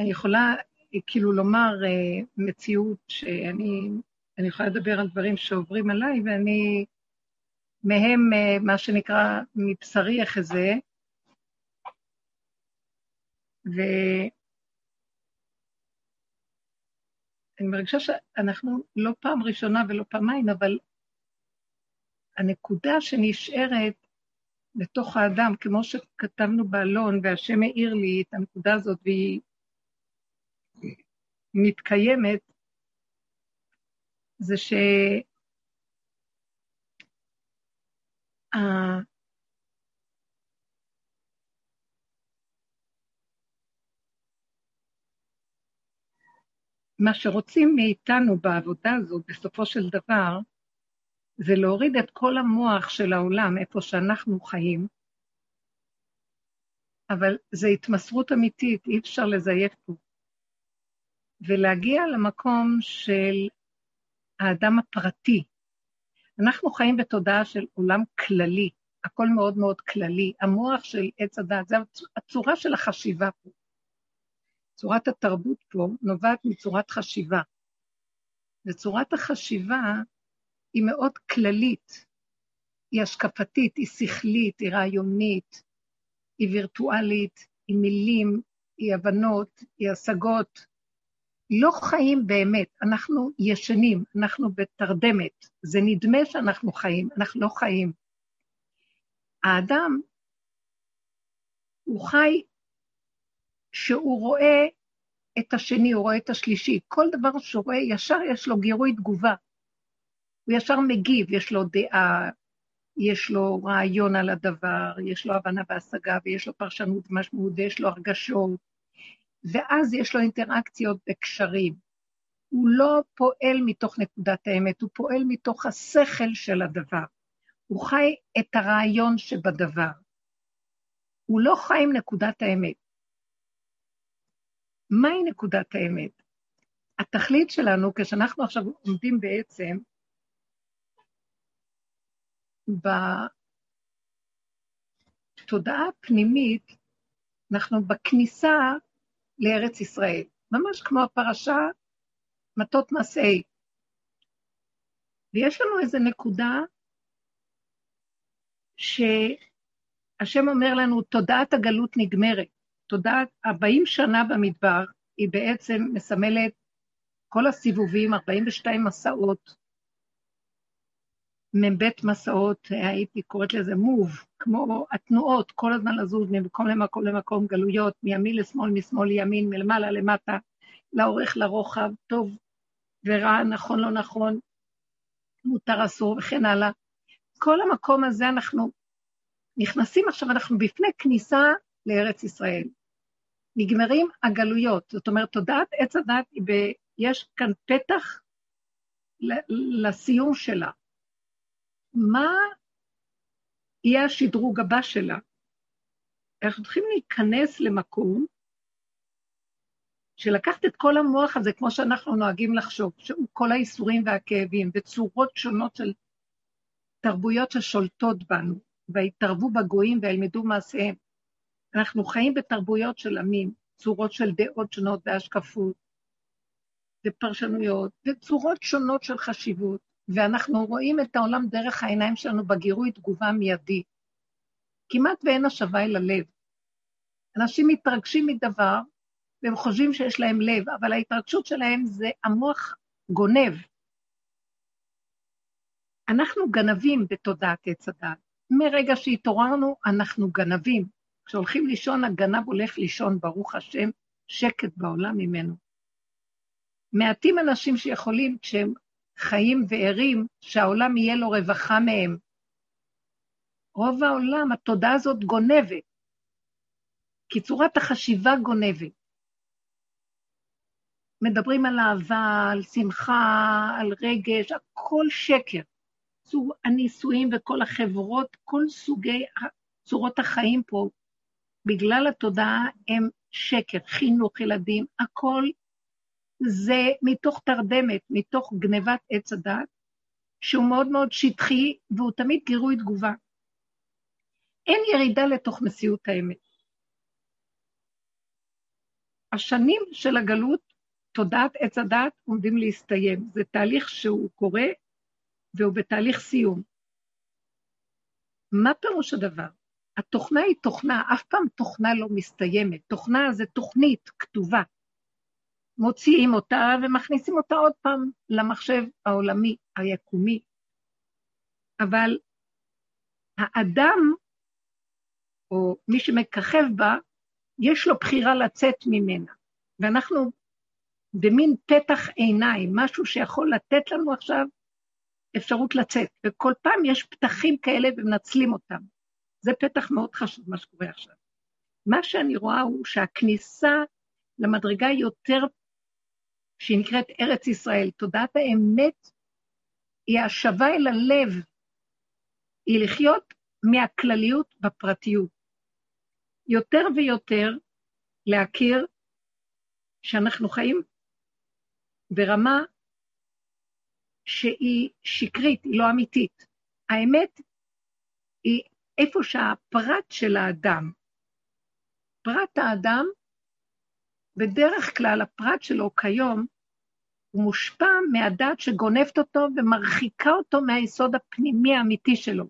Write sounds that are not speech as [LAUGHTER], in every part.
אני יכולה כאילו לומר uh, מציאות שאני אני יכולה לדבר על דברים שעוברים עליי, ואני מהם, uh, מה שנקרא, מבשרי אחזה, ואני מרגישה שאנחנו לא פעם ראשונה ולא פעמיים, אבל הנקודה שנשארת בתוך האדם, כמו שכתבנו באלון, והשם העיר לי את הנקודה הזאת, והיא מתקיימת, זה ש... מה שרוצים מאיתנו בעבודה הזו, בסופו של דבר, זה להוריד את כל המוח של העולם, איפה שאנחנו חיים, אבל זו התמסרות אמיתית, אי אפשר לזייף פה. ולהגיע למקום של האדם הפרטי. אנחנו חיים בתודעה של עולם כללי, הכל מאוד מאוד כללי. המוח של עץ הדת, זו הצורה של החשיבה פה. צורת התרבות פה נובעת מצורת חשיבה. וצורת החשיבה היא מאוד כללית, היא השקפתית, היא שכלית, היא רעיונית, היא וירטואלית, היא מילים, היא הבנות, היא השגות. לא חיים באמת, אנחנו ישנים, אנחנו בתרדמת. זה נדמה שאנחנו חיים, אנחנו לא חיים. האדם, הוא חי שהוא רואה את השני, הוא רואה את השלישי. כל דבר שהוא רואה, ישר יש לו גירוי תגובה. הוא ישר מגיב, יש לו דעה, יש לו רעיון על הדבר, יש לו הבנה והשגה, ויש לו פרשנות ומשמעות, ויש לו הרגשות, ואז יש לו אינטראקציות וקשרים. הוא לא פועל מתוך נקודת האמת, הוא פועל מתוך השכל של הדבר. הוא חי את הרעיון שבדבר. הוא לא חי עם נקודת האמת. מהי נקודת האמת? התכלית שלנו, כשאנחנו עכשיו עומדים בעצם בתודעה הפנימית, אנחנו בכניסה לארץ ישראל, ממש כמו הפרשה מטות מסעי. ויש לנו איזו נקודה שהשם אומר לנו, תודעת הגלות נגמרת. תודעת 40 שנה במדבר, היא בעצם מסמלת כל הסיבובים, 42 מסעות, מ"ב מסעות, הייתי קוראת לזה מוב, כמו התנועות, כל הזמן לזוז ממקום למקום למקום, גלויות, מימין לשמאל, משמאל לימין, מלמעלה למטה, לאורך לרוחב, טוב ורע, נכון לא נכון, מותר אסור וכן הלאה. כל המקום הזה אנחנו נכנסים עכשיו, אנחנו בפני כניסה לארץ ישראל. נגמרים הגלויות, זאת אומרת, תודעת עץ הדת, יש כאן פתח לסיום שלה. מה יהיה השדרוג הבא שלה? אנחנו צריכים להיכנס למקום שלקחת את כל המוח הזה, כמו שאנחנו נוהגים לחשוב, שהוא כל האיסורים והכאבים וצורות שונות של תרבויות ששולטות בנו, ויתערבו בגויים וילמדו מעשיהם. אנחנו חיים בתרבויות של עמים, צורות של דעות שונות והשקפות, ופרשנויות, וצורות שונות של חשיבות. ואנחנו רואים את העולם דרך העיניים שלנו בגירוי תגובה מיידי. כמעט ואין השבה אל הלב. אנשים מתרגשים מדבר, והם חושבים שיש להם לב, אבל ההתרגשות שלהם זה המוח גונב. אנחנו גנבים בתודעת עץ הדת. מרגע שהתעוררנו, אנחנו גנבים. כשהולכים לישון, הגנב הולך לישון, ברוך השם, שקט בעולם ממנו. מעטים אנשים שיכולים, כשהם חיים וערים, שהעולם יהיה לו רווחה מהם. רוב העולם, התודעה הזאת גונבת, כי צורת החשיבה גונבת. מדברים על אהבה, על שמחה, על רגש, הכל שקר. צור הנישואים וכל החברות, כל סוגי צורות החיים פה, בגלל התודעה הם שקר, חינוך ילדים, הכל זה מתוך תרדמת, מתוך גנבת עץ הדת, שהוא מאוד מאוד שטחי והוא תמיד גירוי תגובה. אין ירידה לתוך מציאות האמת. השנים של הגלות, תודעת עץ הדת, עומדים להסתיים. זה תהליך שהוא קורה והוא בתהליך סיום. מה פירוש הדבר? התוכנה היא תוכנה, אף פעם תוכנה לא מסתיימת. תוכנה זה תוכנית כתובה. מוציאים אותה ומכניסים אותה עוד פעם למחשב העולמי, היקומי. אבל האדם, או מי שמככב בה, יש לו בחירה לצאת ממנה. ואנחנו במין פתח עיניים, משהו שיכול לתת לנו עכשיו אפשרות לצאת, וכל פעם יש פתחים כאלה ומנצלים אותם. זה פתח מאוד חשוב, מה שקורה עכשיו. מה שאני רואה הוא שהכניסה למדרגה יותר, שהיא נקראת ארץ ישראל, תודעת האמת, היא השבה אל הלב, היא לחיות מהכלליות בפרטיות. יותר ויותר להכיר שאנחנו חיים ברמה שהיא שקרית, היא לא אמיתית. האמת היא איפה שהפרט של האדם, פרט האדם, בדרך כלל הפרט שלו כיום, הוא מושפע מהדת שגונבת אותו ומרחיקה אותו מהיסוד הפנימי האמיתי שלו.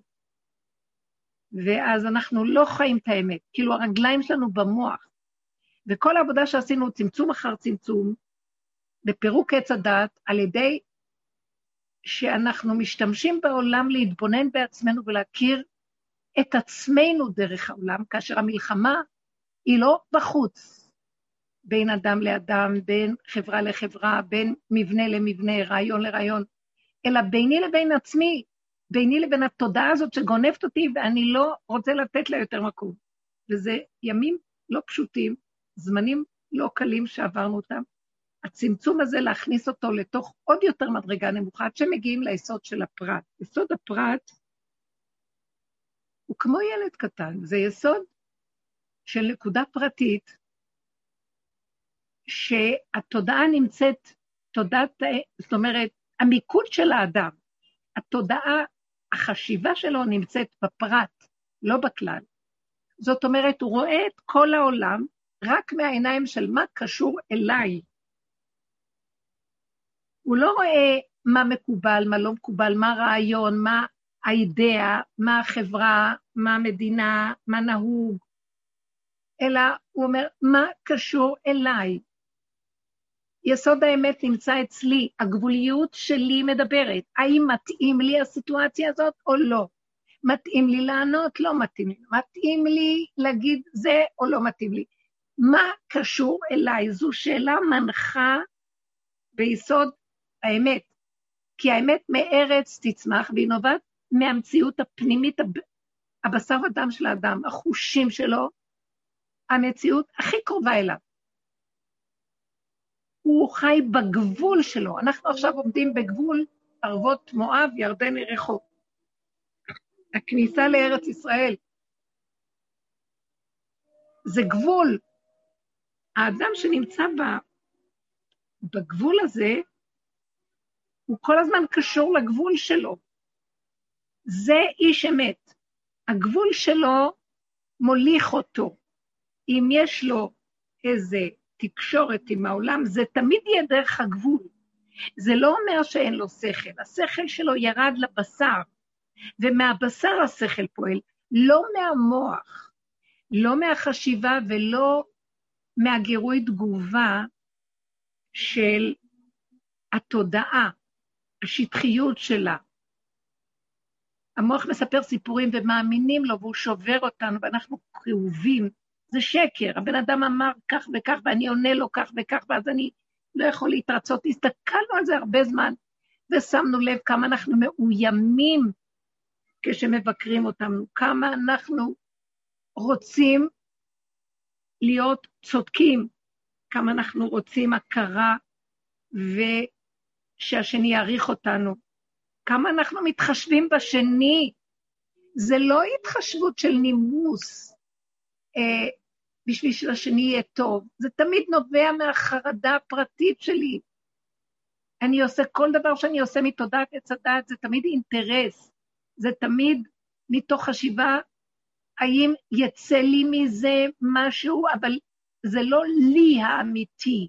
ואז אנחנו לא חיים את האמת, כאילו הרגליים שלנו במוח. וכל העבודה שעשינו, צמצום אחר צמצום, בפירוק עץ הדת, על ידי שאנחנו משתמשים בעולם להתבונן בעצמנו ולהכיר את עצמנו דרך העולם, כאשר המלחמה היא לא בחוץ, בין אדם לאדם, בין חברה לחברה, בין מבנה למבנה, רעיון לרעיון, אלא ביני לבין עצמי, ביני לבין התודעה הזאת שגונבת אותי, ואני לא רוצה לתת לה יותר מקום. וזה ימים לא פשוטים, זמנים לא קלים שעברנו אותם. הצמצום הזה, להכניס אותו לתוך עוד יותר מדרגה נמוכה, עד שמגיעים ליסוד של הפרט. יסוד הפרט הוא כמו ילד קטן, זה יסוד של נקודה פרטית, שהתודעה נמצאת, תודעת, זאת אומרת, המיקוד של האדם, התודעה, החשיבה שלו נמצאת בפרט, לא בכלל. זאת אומרת, הוא רואה את כל העולם רק מהעיניים של מה קשור אליי. הוא לא רואה מה מקובל, מה לא מקובל, מה רעיון, מה האידאה, מה החברה, מה המדינה, מה נהוג, אלא הוא אומר, מה קשור אליי? יסוד האמת נמצא אצלי, הגבוליות שלי מדברת. האם מתאים לי הסיטואציה הזאת או לא? מתאים לי לענות? לא מתאים לי. מתאים לי להגיד זה או לא מתאים לי? מה קשור אליי? זו שאלה מנחה ביסוד האמת. כי האמת מארץ תצמח, והיא נובעת מהמציאות הפנימית, הבשר ודם של האדם, החושים שלו, המציאות הכי קרובה אליו. הוא חי בגבול שלו. אנחנו עכשיו עומדים בגבול ערבות מואב, ירדן ירחו. הכניסה לארץ ישראל. זה גבול. האדם שנמצא בגבול הזה, הוא כל הזמן קשור לגבול שלו. זה איש אמת. הגבול שלו מוליך אותו. אם יש לו איזה תקשורת עם העולם, זה תמיד יהיה דרך הגבול. זה לא אומר שאין לו שכל, השכל שלו ירד לבשר, ומהבשר השכל פועל, לא מהמוח, לא מהחשיבה ולא מהגירוי תגובה של התודעה, השטחיות שלה. המוח מספר סיפורים ומאמינים לו והוא שובר אותנו ואנחנו כאובים זה שקר. הבן אדם אמר כך וכך, ואני עונה לו כך וכך, ואז אני לא יכול להתרצות. הסתכלנו על זה הרבה זמן, ושמנו לב כמה אנחנו מאוימים כשמבקרים אותנו, כמה אנחנו רוצים להיות צודקים, כמה אנחנו רוצים הכרה ושהשני יעריך אותנו, כמה אנחנו מתחשבים בשני. זה לא התחשבות של נימוס, אה, בשביל שלשני יהיה טוב. זה תמיד נובע מהחרדה הפרטית שלי. אני עושה כל דבר שאני עושה מתודעת עץ הדעת, זה תמיד אינטרס, זה תמיד מתוך חשיבה האם יצא לי מזה משהו, אבל זה לא לי האמיתי,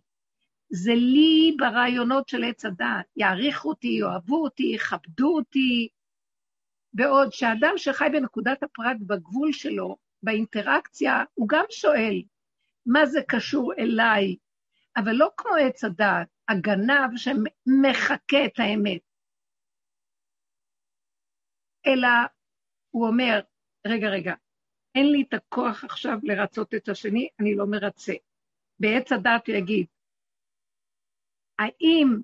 זה לי ברעיונות של עץ הדעת. יעריכו אותי, יאהבו אותי, יכבדו אותי. בעוד שאדם שחי בנקודת הפרט בגבול שלו, באינטראקציה, הוא גם שואל, מה זה קשור אליי? אבל לא כמו עץ הדעת, הגנב שמחקה את האמת. אלא הוא אומר, רגע, רגע, אין לי את הכוח עכשיו לרצות את השני, אני לא מרצה. בעץ הדת הוא יגיד, האם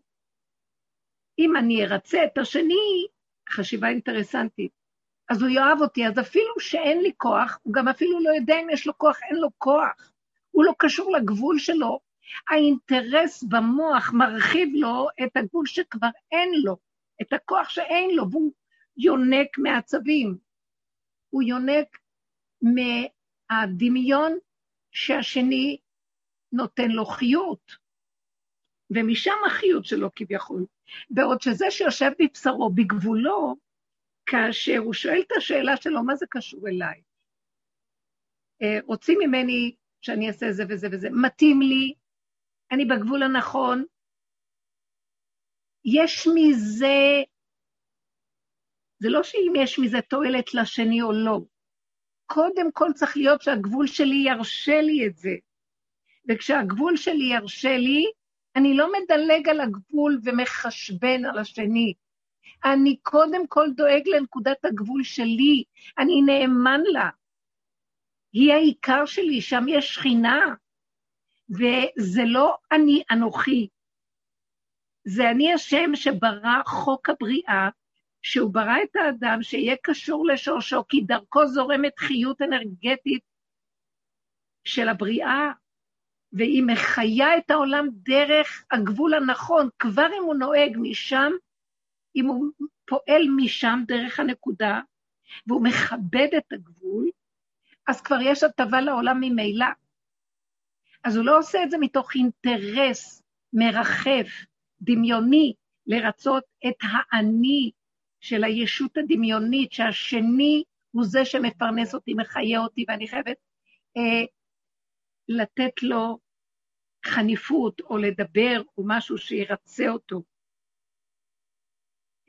אם אני ארצה את השני, חשיבה אינטרסנטית, אז הוא יאהב אותי, אז אפילו שאין לי כוח, הוא גם אפילו לא יודע אם יש לו כוח, אין לו כוח. הוא לא קשור לגבול שלו. האינטרס במוח מרחיב לו את הגבול שכבר אין לו, את הכוח שאין לו, והוא יונק מעצבים. הוא יונק מהדמיון שהשני נותן לו חיות, ומשם החיות שלו כביכול. בעוד שזה שיושב בבשרו, בגבולו, כאשר הוא שואל את השאלה שלו, מה זה קשור אליי? אה, רוצים ממני שאני אעשה זה וזה וזה, מתאים לי, אני בגבול הנכון, יש מזה, זה לא שאם יש מזה תועלת לשני או לא, קודם כל צריך להיות שהגבול שלי ירשה לי את זה. וכשהגבול שלי ירשה לי, אני לא מדלג על הגבול ומחשבן על השני. אני קודם כל דואג לנקודת הגבול שלי, אני נאמן לה. היא העיקר שלי, שם יש שכינה, וזה לא אני אנוכי, זה אני השם שברא חוק הבריאה, שהוא ברא את האדם שיהיה קשור לשורשו, כי דרכו זורמת חיות אנרגטית של הבריאה, והיא מחיה את העולם דרך הגבול הנכון, כבר אם הוא נוהג משם, אם הוא פועל משם דרך הנקודה, והוא מכבד את הגבול, אז כבר יש הטבה לעולם ממילא. אז הוא לא עושה את זה מתוך אינטרס מרחף, דמיוני, לרצות את האני של הישות הדמיונית, שהשני הוא זה שמפרנס אותי, מחיה אותי, ואני חייבת אה, לתת לו חניפות, או לדבר, או משהו שירצה אותו.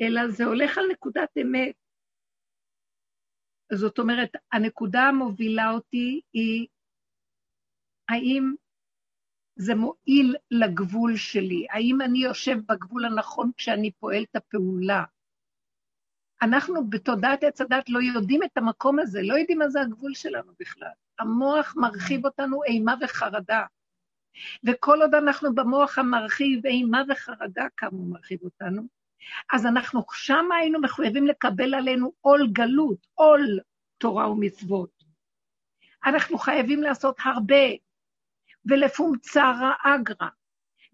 אלא זה הולך על נקודת אמת. זאת אומרת, הנקודה המובילה אותי היא האם זה מועיל לגבול שלי? האם אני יושב בגבול הנכון כשאני פועל את הפעולה? אנחנו בתודעת עץ הדת לא יודעים את המקום הזה, לא יודעים מה זה הגבול שלנו בכלל. המוח מרחיב אותנו אימה וחרדה. וכל עוד אנחנו במוח המרחיב אימה וחרדה, כמה הוא מרחיב אותנו, אז אנחנו שם היינו מחויבים לקבל עלינו עול גלות, עול תורה ומצוות. אנחנו חייבים לעשות הרבה, ולפומצרא אגרא,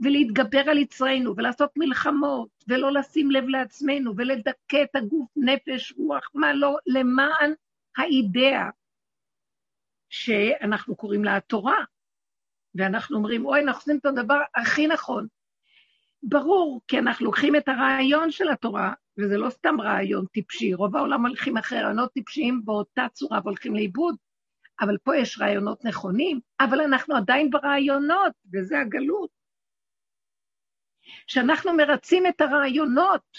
ולהתגבר על יצרנו, ולעשות מלחמות, ולא לשים לב לעצמנו, ולדכא את הגוף, נפש, רוח, מה לא, למען האידאה שאנחנו קוראים לה התורה. ואנחנו אומרים, אוי, אנחנו עושים את הדבר הכי נכון. ברור, כי אנחנו לוקחים את הרעיון של התורה, וזה לא סתם רעיון טיפשי, רוב העולם הולכים אחרי רעיונות טיפשיים באותה צורה והולכים לאיבוד, אבל פה יש רעיונות נכונים, אבל אנחנו עדיין ברעיונות, וזה הגלות. כשאנחנו מרצים את הרעיונות,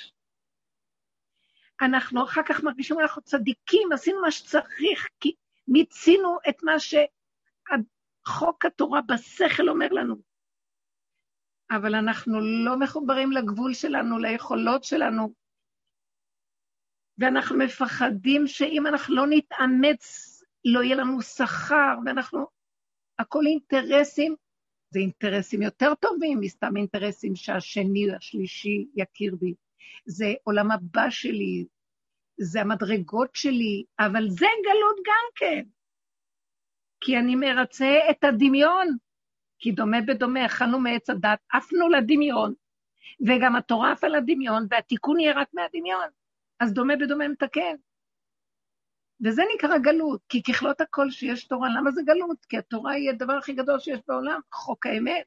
אנחנו אחר כך מרגישים, אנחנו צדיקים, עשינו מה שצריך, כי מיצינו את מה שחוק התורה בשכל אומר לנו. אבל אנחנו לא מחוברים לגבול שלנו, ליכולות שלנו, ואנחנו מפחדים שאם אנחנו לא נתאמץ, לא יהיה לנו שכר, ואנחנו... הכל אינטרסים, זה אינטרסים יותר טובים מסתם אינטרסים שהשני, השלישי יכיר בי. זה עולם הבא שלי, זה המדרגות שלי, אבל זה גלות גם כן. כי אני מרצה את הדמיון, כי דומה בדומה, אכלנו מעץ הדת, עפנו לדמיון, וגם התורה עפה לדמיון, והתיקון יהיה רק מהדמיון. אז דומה בדומה מתקן. וזה נקרא גלות, כי ככלות הכל שיש תורה, למה זה גלות? כי התורה היא הדבר הכי גדול שיש בעולם, חוק האמת.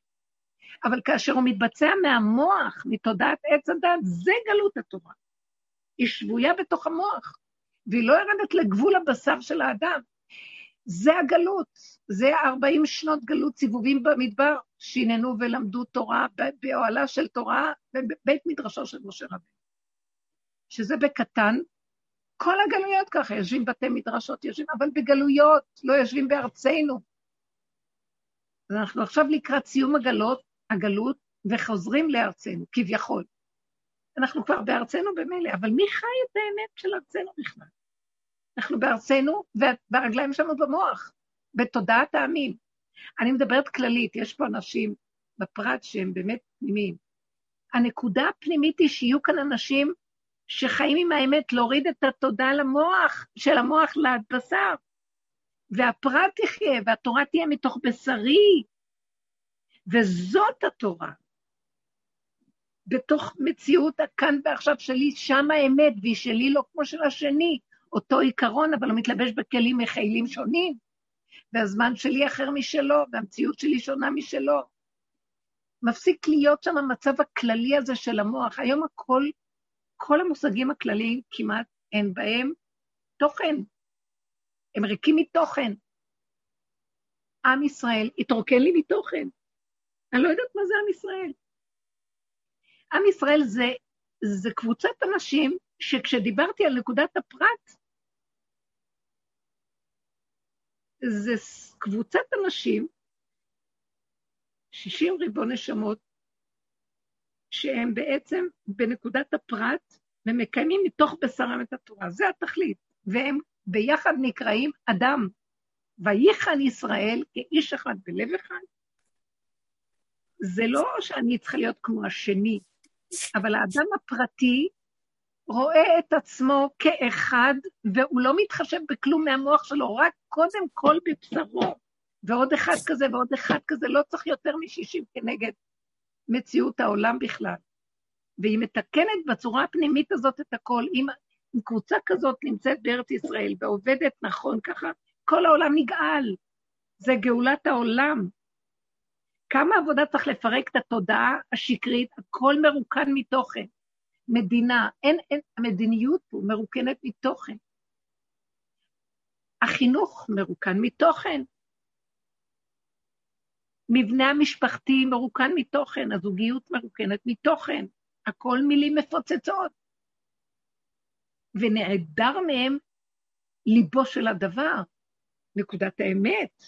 אבל כאשר הוא מתבצע מהמוח, מתודעת עץ הדת, זה גלות התורה. היא שבויה בתוך המוח, והיא לא יורדת לגבול הבשר של האדם. זה הגלות, זה 40 שנות גלות סיבובים במדבר, שיננו ולמדו תורה באוהלה של תורה בבית מדרשו של משה רבינו. שזה בקטן, כל הגלויות ככה, יושבים בתי מדרשות, יושבים, אבל בגלויות, לא יושבים בארצנו. אז אנחנו עכשיו לקראת סיום הגלות, הגלות, וחוזרים לארצנו, כביכול. אנחנו כבר בארצנו במילא, אבל מי חי את האמת של ארצנו בכלל? אנחנו בארצנו, והרגליים שלנו במוח, בתודעת העמים. אני מדברת כללית, יש פה אנשים בפרט שהם באמת פנימיים. הנקודה הפנימית היא שיהיו כאן אנשים שחיים עם האמת, להוריד את התודעה למוח, של המוח לבשר. והפרט תחיה, והתורה תהיה מתוך בשרי. וזאת התורה. בתוך מציאות הכאן ועכשיו שלי, שם האמת, והיא שלי לא כמו של השני. אותו עיקרון, אבל הוא מתלבש בכלים מכילים שונים, והזמן שלי אחר משלו, והמציאות שלי שונה משלו. מפסיק להיות שם המצב הכללי הזה של המוח. היום הכל, כל המושגים הכלליים כמעט אין בהם תוכן. הם ריקים מתוכן. עם ישראל התרוקן לי מתוכן. אני לא יודעת מה זה עם ישראל. עם ישראל זה, זה קבוצת אנשים שכשדיברתי על נקודת הפרט, זה קבוצת אנשים, 60 ריבון נשמות, שהם בעצם בנקודת הפרט ומקיימים מתוך בשרם את התורה. זה התכלית. והם ביחד נקראים אדם. וייחן ישראל כאיש אחד בלב אחד. זה לא שאני צריכה להיות כמו השני, אבל האדם הפרטי רואה את עצמו כאחד, והוא לא מתחשב בכלום מהמוח שלו, רק קודם כל בבשרו. ועוד אחד כזה ועוד אחד כזה, לא צריך יותר מ-60 כנגד מציאות העולם בכלל. והיא מתקנת בצורה הפנימית הזאת את הכל. אם, קבוצה כזאת נמצאת בארץ ישראל ועובדת נכון ככה, כל העולם נגאל. זה גאולת העולם. כמה עבודה צריך לפרק את התודעה השקרית, הכל מרוקן מתוכן. מדינה, אין, אין, המדיניות פה מרוקנת מתוכן. החינוך מרוקן מתוכן. מבנה המשפחתי מרוקן מתוכן, הזוגיות מרוקנת מתוכן, הכל מילים מפוצצות. ונעדר מהם ליבו של הדבר, נקודת האמת.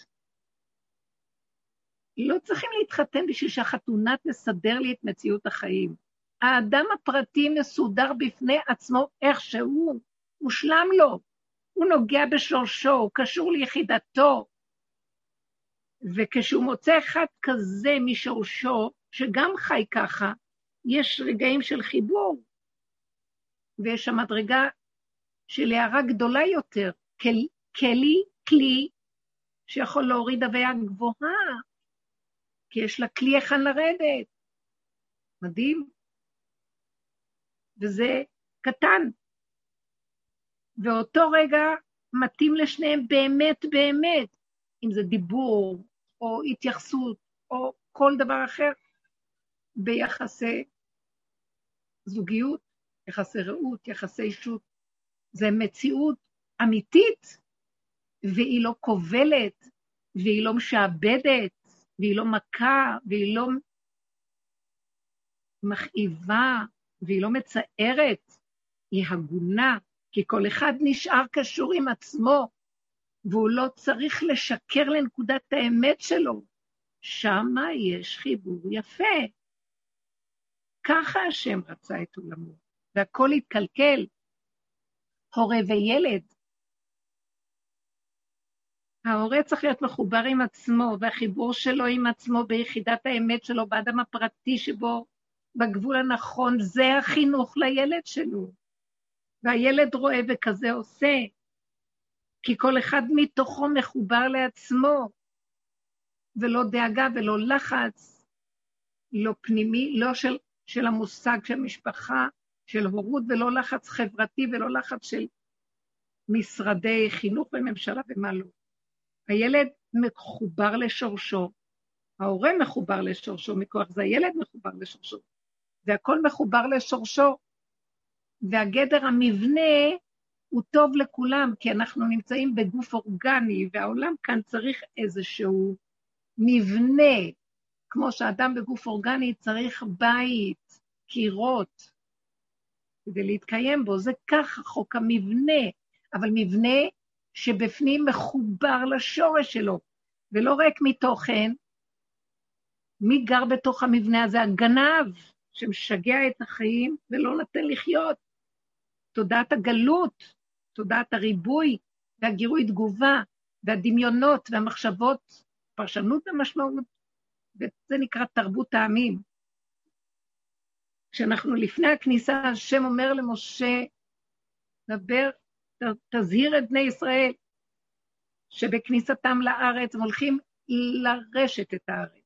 לא צריכים להתחתן בשביל שהחתונה תסדר לי את מציאות החיים. האדם הפרטי מסודר בפני עצמו איך שהוא, מושלם לו. הוא נוגע בשורשו, הוא קשור ליחידתו. וכשהוא מוצא אחד כזה משורשו, שגם חי ככה, יש רגעים של חיבור, ויש שם מדרגה של הערה גדולה יותר, כלי, כלי, כלי שיכול להוריד הוויה גבוהה, כי יש לה כלי היכן לרדת. מדהים. וזה קטן. ואותו רגע מתאים לשניהם באמת באמת, אם זה דיבור, או התייחסות, או כל דבר אחר, ביחסי זוגיות, יחסי רעות, יחסי אישות. זה מציאות אמיתית, והיא לא כובלת, והיא לא משעבדת, והיא לא מכה, והיא לא מכאיבה, והיא לא מצערת, היא הגונה, כי כל אחד נשאר קשור עם עצמו, והוא לא צריך לשקר לנקודת האמת שלו. שמה יש חיבור יפה. ככה השם רצה את עולמו, והכל התקלקל. הורה וילד. ההורה צריך להיות מחובר עם עצמו, והחיבור שלו עם עצמו ביחידת האמת שלו, באדם הפרטי שבו בגבול הנכון, זה החינוך לילד שלו. והילד רואה וכזה עושה, כי כל אחד מתוכו מחובר לעצמו, ולא דאגה ולא לחץ, לא פנימי, לא של, של המושג של משפחה, של הורות, ולא לחץ חברתי ולא לחץ של משרדי חינוך וממשלה ומה לא. הילד מחובר לשורשו, ההורה מחובר לשורשו מכוח זה, הילד מחובר לשורשו. והכל מחובר לשורשו, והגדר המבנה הוא טוב לכולם, כי אנחנו נמצאים בגוף אורגני, והעולם כאן צריך איזשהו מבנה, כמו שאדם בגוף אורגני צריך בית, קירות, כדי להתקיים בו. זה ככה חוק המבנה, אבל מבנה שבפנים מחובר לשורש שלו, ולא ריק מתוכן. מי גר בתוך המבנה הזה? הגנב, שמשגע את החיים ולא נותן לחיות. תודעת הגלות, תודעת הריבוי והגירוי תגובה והדמיונות והמחשבות, פרשנות המשמעות, וזה נקרא תרבות העמים. כשאנחנו לפני הכניסה, השם אומר למשה, דבר, תזהיר את בני ישראל, שבכניסתם לארץ הם הולכים לרשת את הארץ.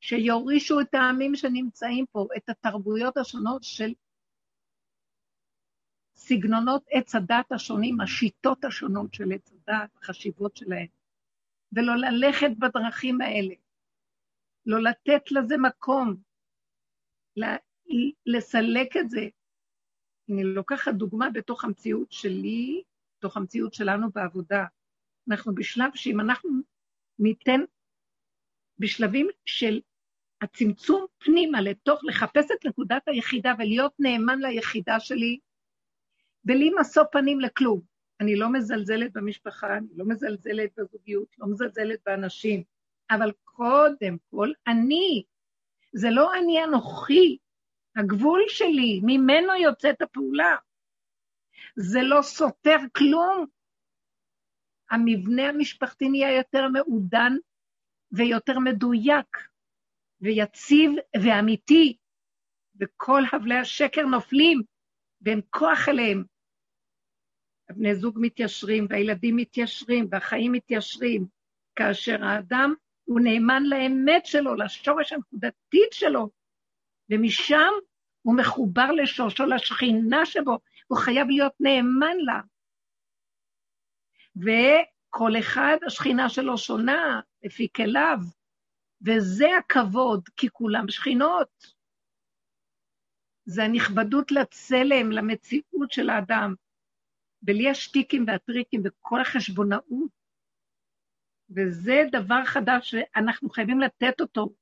שיורישו את העמים שנמצאים פה, את התרבויות השונות של סגנונות עץ הדת השונים, השיטות השונות של עץ הדת, החשיבות שלהם, ולא ללכת בדרכים האלה, לא לתת לזה מקום, לסלק את זה. אני לוקחת דוגמה בתוך המציאות שלי, בתוך המציאות שלנו בעבודה. אנחנו בשלב שאם אנחנו ניתן, בשלבים של הצמצום פנימה לתוך, לחפש את נקודת היחידה ולהיות נאמן ליחידה שלי, בלי משוא פנים לכלום. אני לא מזלזלת במשפחה, אני לא מזלזלת בזוגיות, לא מזלזלת באנשים, אבל קודם כל אני. זה לא אני אנוכי, הגבול שלי, ממנו יוצאת הפעולה. זה לא סותר כלום. המבנה המשפחתי נהיה יותר מעודן ויותר מדויק ויציב ואמיתי, וכל הבלי השקר נופלים ואין כוח אליהם. הבני זוג מתיישרים, והילדים מתיישרים, והחיים מתיישרים, כאשר האדם הוא נאמן לאמת שלו, לשורש הנקודתית שלו, ומשם הוא מחובר לשורשו, לשכינה שבו, הוא חייב להיות נאמן לה. וכל אחד, השכינה שלו שונה, לפי כליו, וזה הכבוד, כי כולם שכינות. זה הנכבדות לצלם, למציאות של האדם. בלי השטיקים והטריקים וכל החשבונאות. וזה דבר חדש שאנחנו חייבים לתת אותו.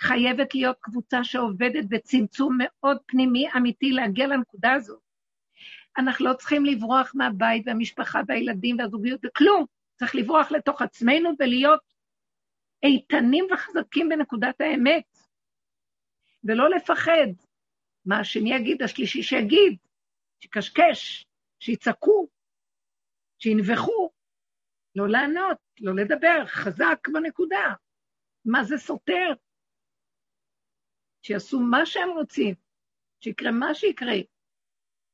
חייבת להיות קבוצה שעובדת בצמצום מאוד פנימי אמיתי להגיע לנקודה הזאת. אנחנו לא צריכים לברוח מהבית והמשפחה והילדים והזוגיות וכלום. צריך לברוח לתוך עצמנו ולהיות איתנים וחזקים בנקודת האמת. ולא לפחד. מה השני יגיד, השלישי שיגיד, שקשקש, שיצעקו, שינבחו, לא לענות, לא לדבר, חזק בנקודה. מה זה סותר? שיעשו מה שהם רוצים, שיקרה מה שיקרה.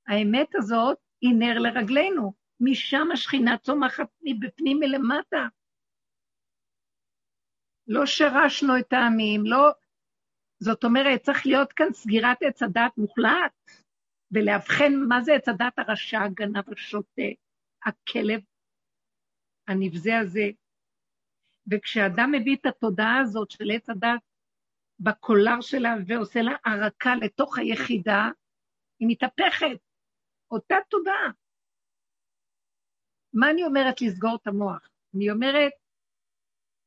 האמת הזאת היא נר לרגלינו, משם השכינה צומחת מבפנים מלמטה. לא שרשנו את העמים, לא... זאת אומרת, צריך להיות כאן סגירת עץ הדת מוחלט. ולאבחן מה זה עץ הדת הרשע, הגנב, השוטה, הכלב, הנבזה הזה. וכשאדם מביא את התודעה הזאת של עץ הדת בקולר שלה ועושה לה ערקה לתוך היחידה, היא מתהפכת, אותה תודעה. מה אני אומרת לסגור את המוח? אני אומרת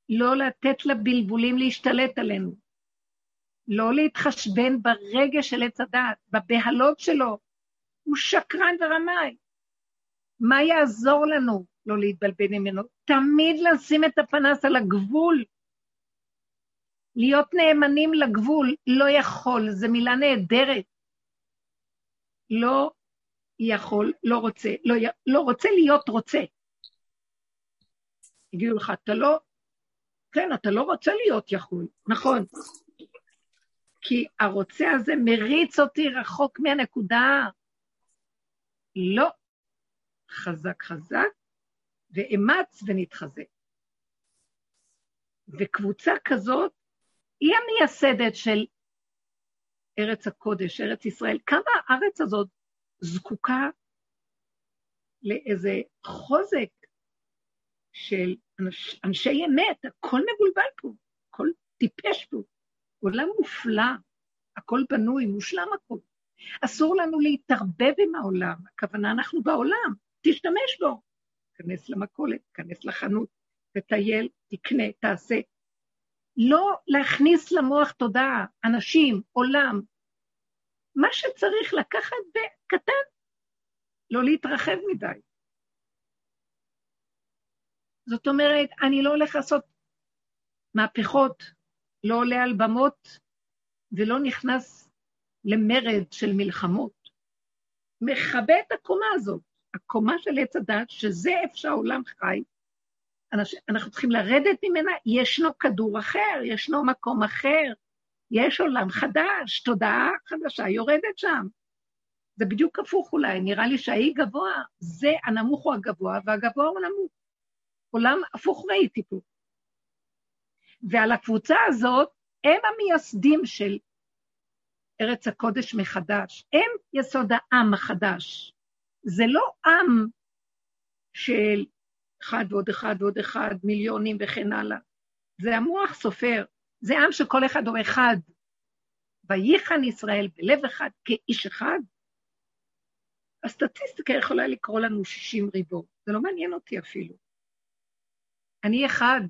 לא לתת לבלבולים להשתלט עלינו. לא להתחשבן ברגש של עץ הדעת, בבהלות שלו. הוא שקרן ורמאי. מה יעזור לנו לא להתבלבל ממנו? תמיד לשים את הפנס על הגבול. להיות נאמנים לגבול, לא יכול, זו מילה נהדרת. לא יכול, לא רוצה, לא, לא רוצה להיות רוצה. יגידו לך, אתה לא, כן, אתה לא רוצה להיות יכול, נכון, כי הרוצה הזה מריץ אותי רחוק מהנקודה. לא. חזק חזק, ואמץ ונתחזק. וקבוצה כזאת היא המייסדת של ארץ הקודש, ארץ ישראל. כמה הארץ הזאת זקוקה לאיזה חוזק של אנש, אנשי אמת, הכל מבולבל פה, הכל טיפש פה. עולם מופלא, הכל בנוי, מושלם הכל. אסור לנו להתערבב עם העולם, הכוונה אנחנו בעולם, תשתמש בו. כנס למכולת, כנס לחנות, תטייל, תקנה, תעשה. לא להכניס למוח תודעה, אנשים, עולם. מה שצריך לקחת בקטן, לא להתרחב מדי. זאת אומרת, אני לא הולך לעשות מהפכות, לא עולה על במות ולא נכנס למרד של מלחמות. מכבה את הקומה הזאת, הקומה של עץ הדת, שזה איפה שהעולם חי. אנחנו צריכים לרדת ממנה, ישנו כדור אחר, ישנו מקום אחר, יש עולם חדש, תודעה חדשה יורדת שם. זה בדיוק הפוך אולי, נראה לי שהאי גבוה, זה הנמוך הוא הגבוה, והגבוה הוא נמוך. עולם הפוך ראיתי פה. ועל הקבוצה הזאת, הם המייסדים של ארץ הקודש מחדש. הם יסוד העם החדש. זה לא עם של אחד ועוד אחד ועוד אחד, מיליונים וכן הלאה. זה המוח סופר. זה עם שכל אחד הוא אחד. וייחן ישראל בלב אחד כאיש אחד. הסטטיסטיקה יכולה לקרוא לנו 60 ריבו, זה לא מעניין אותי אפילו. אני אחד.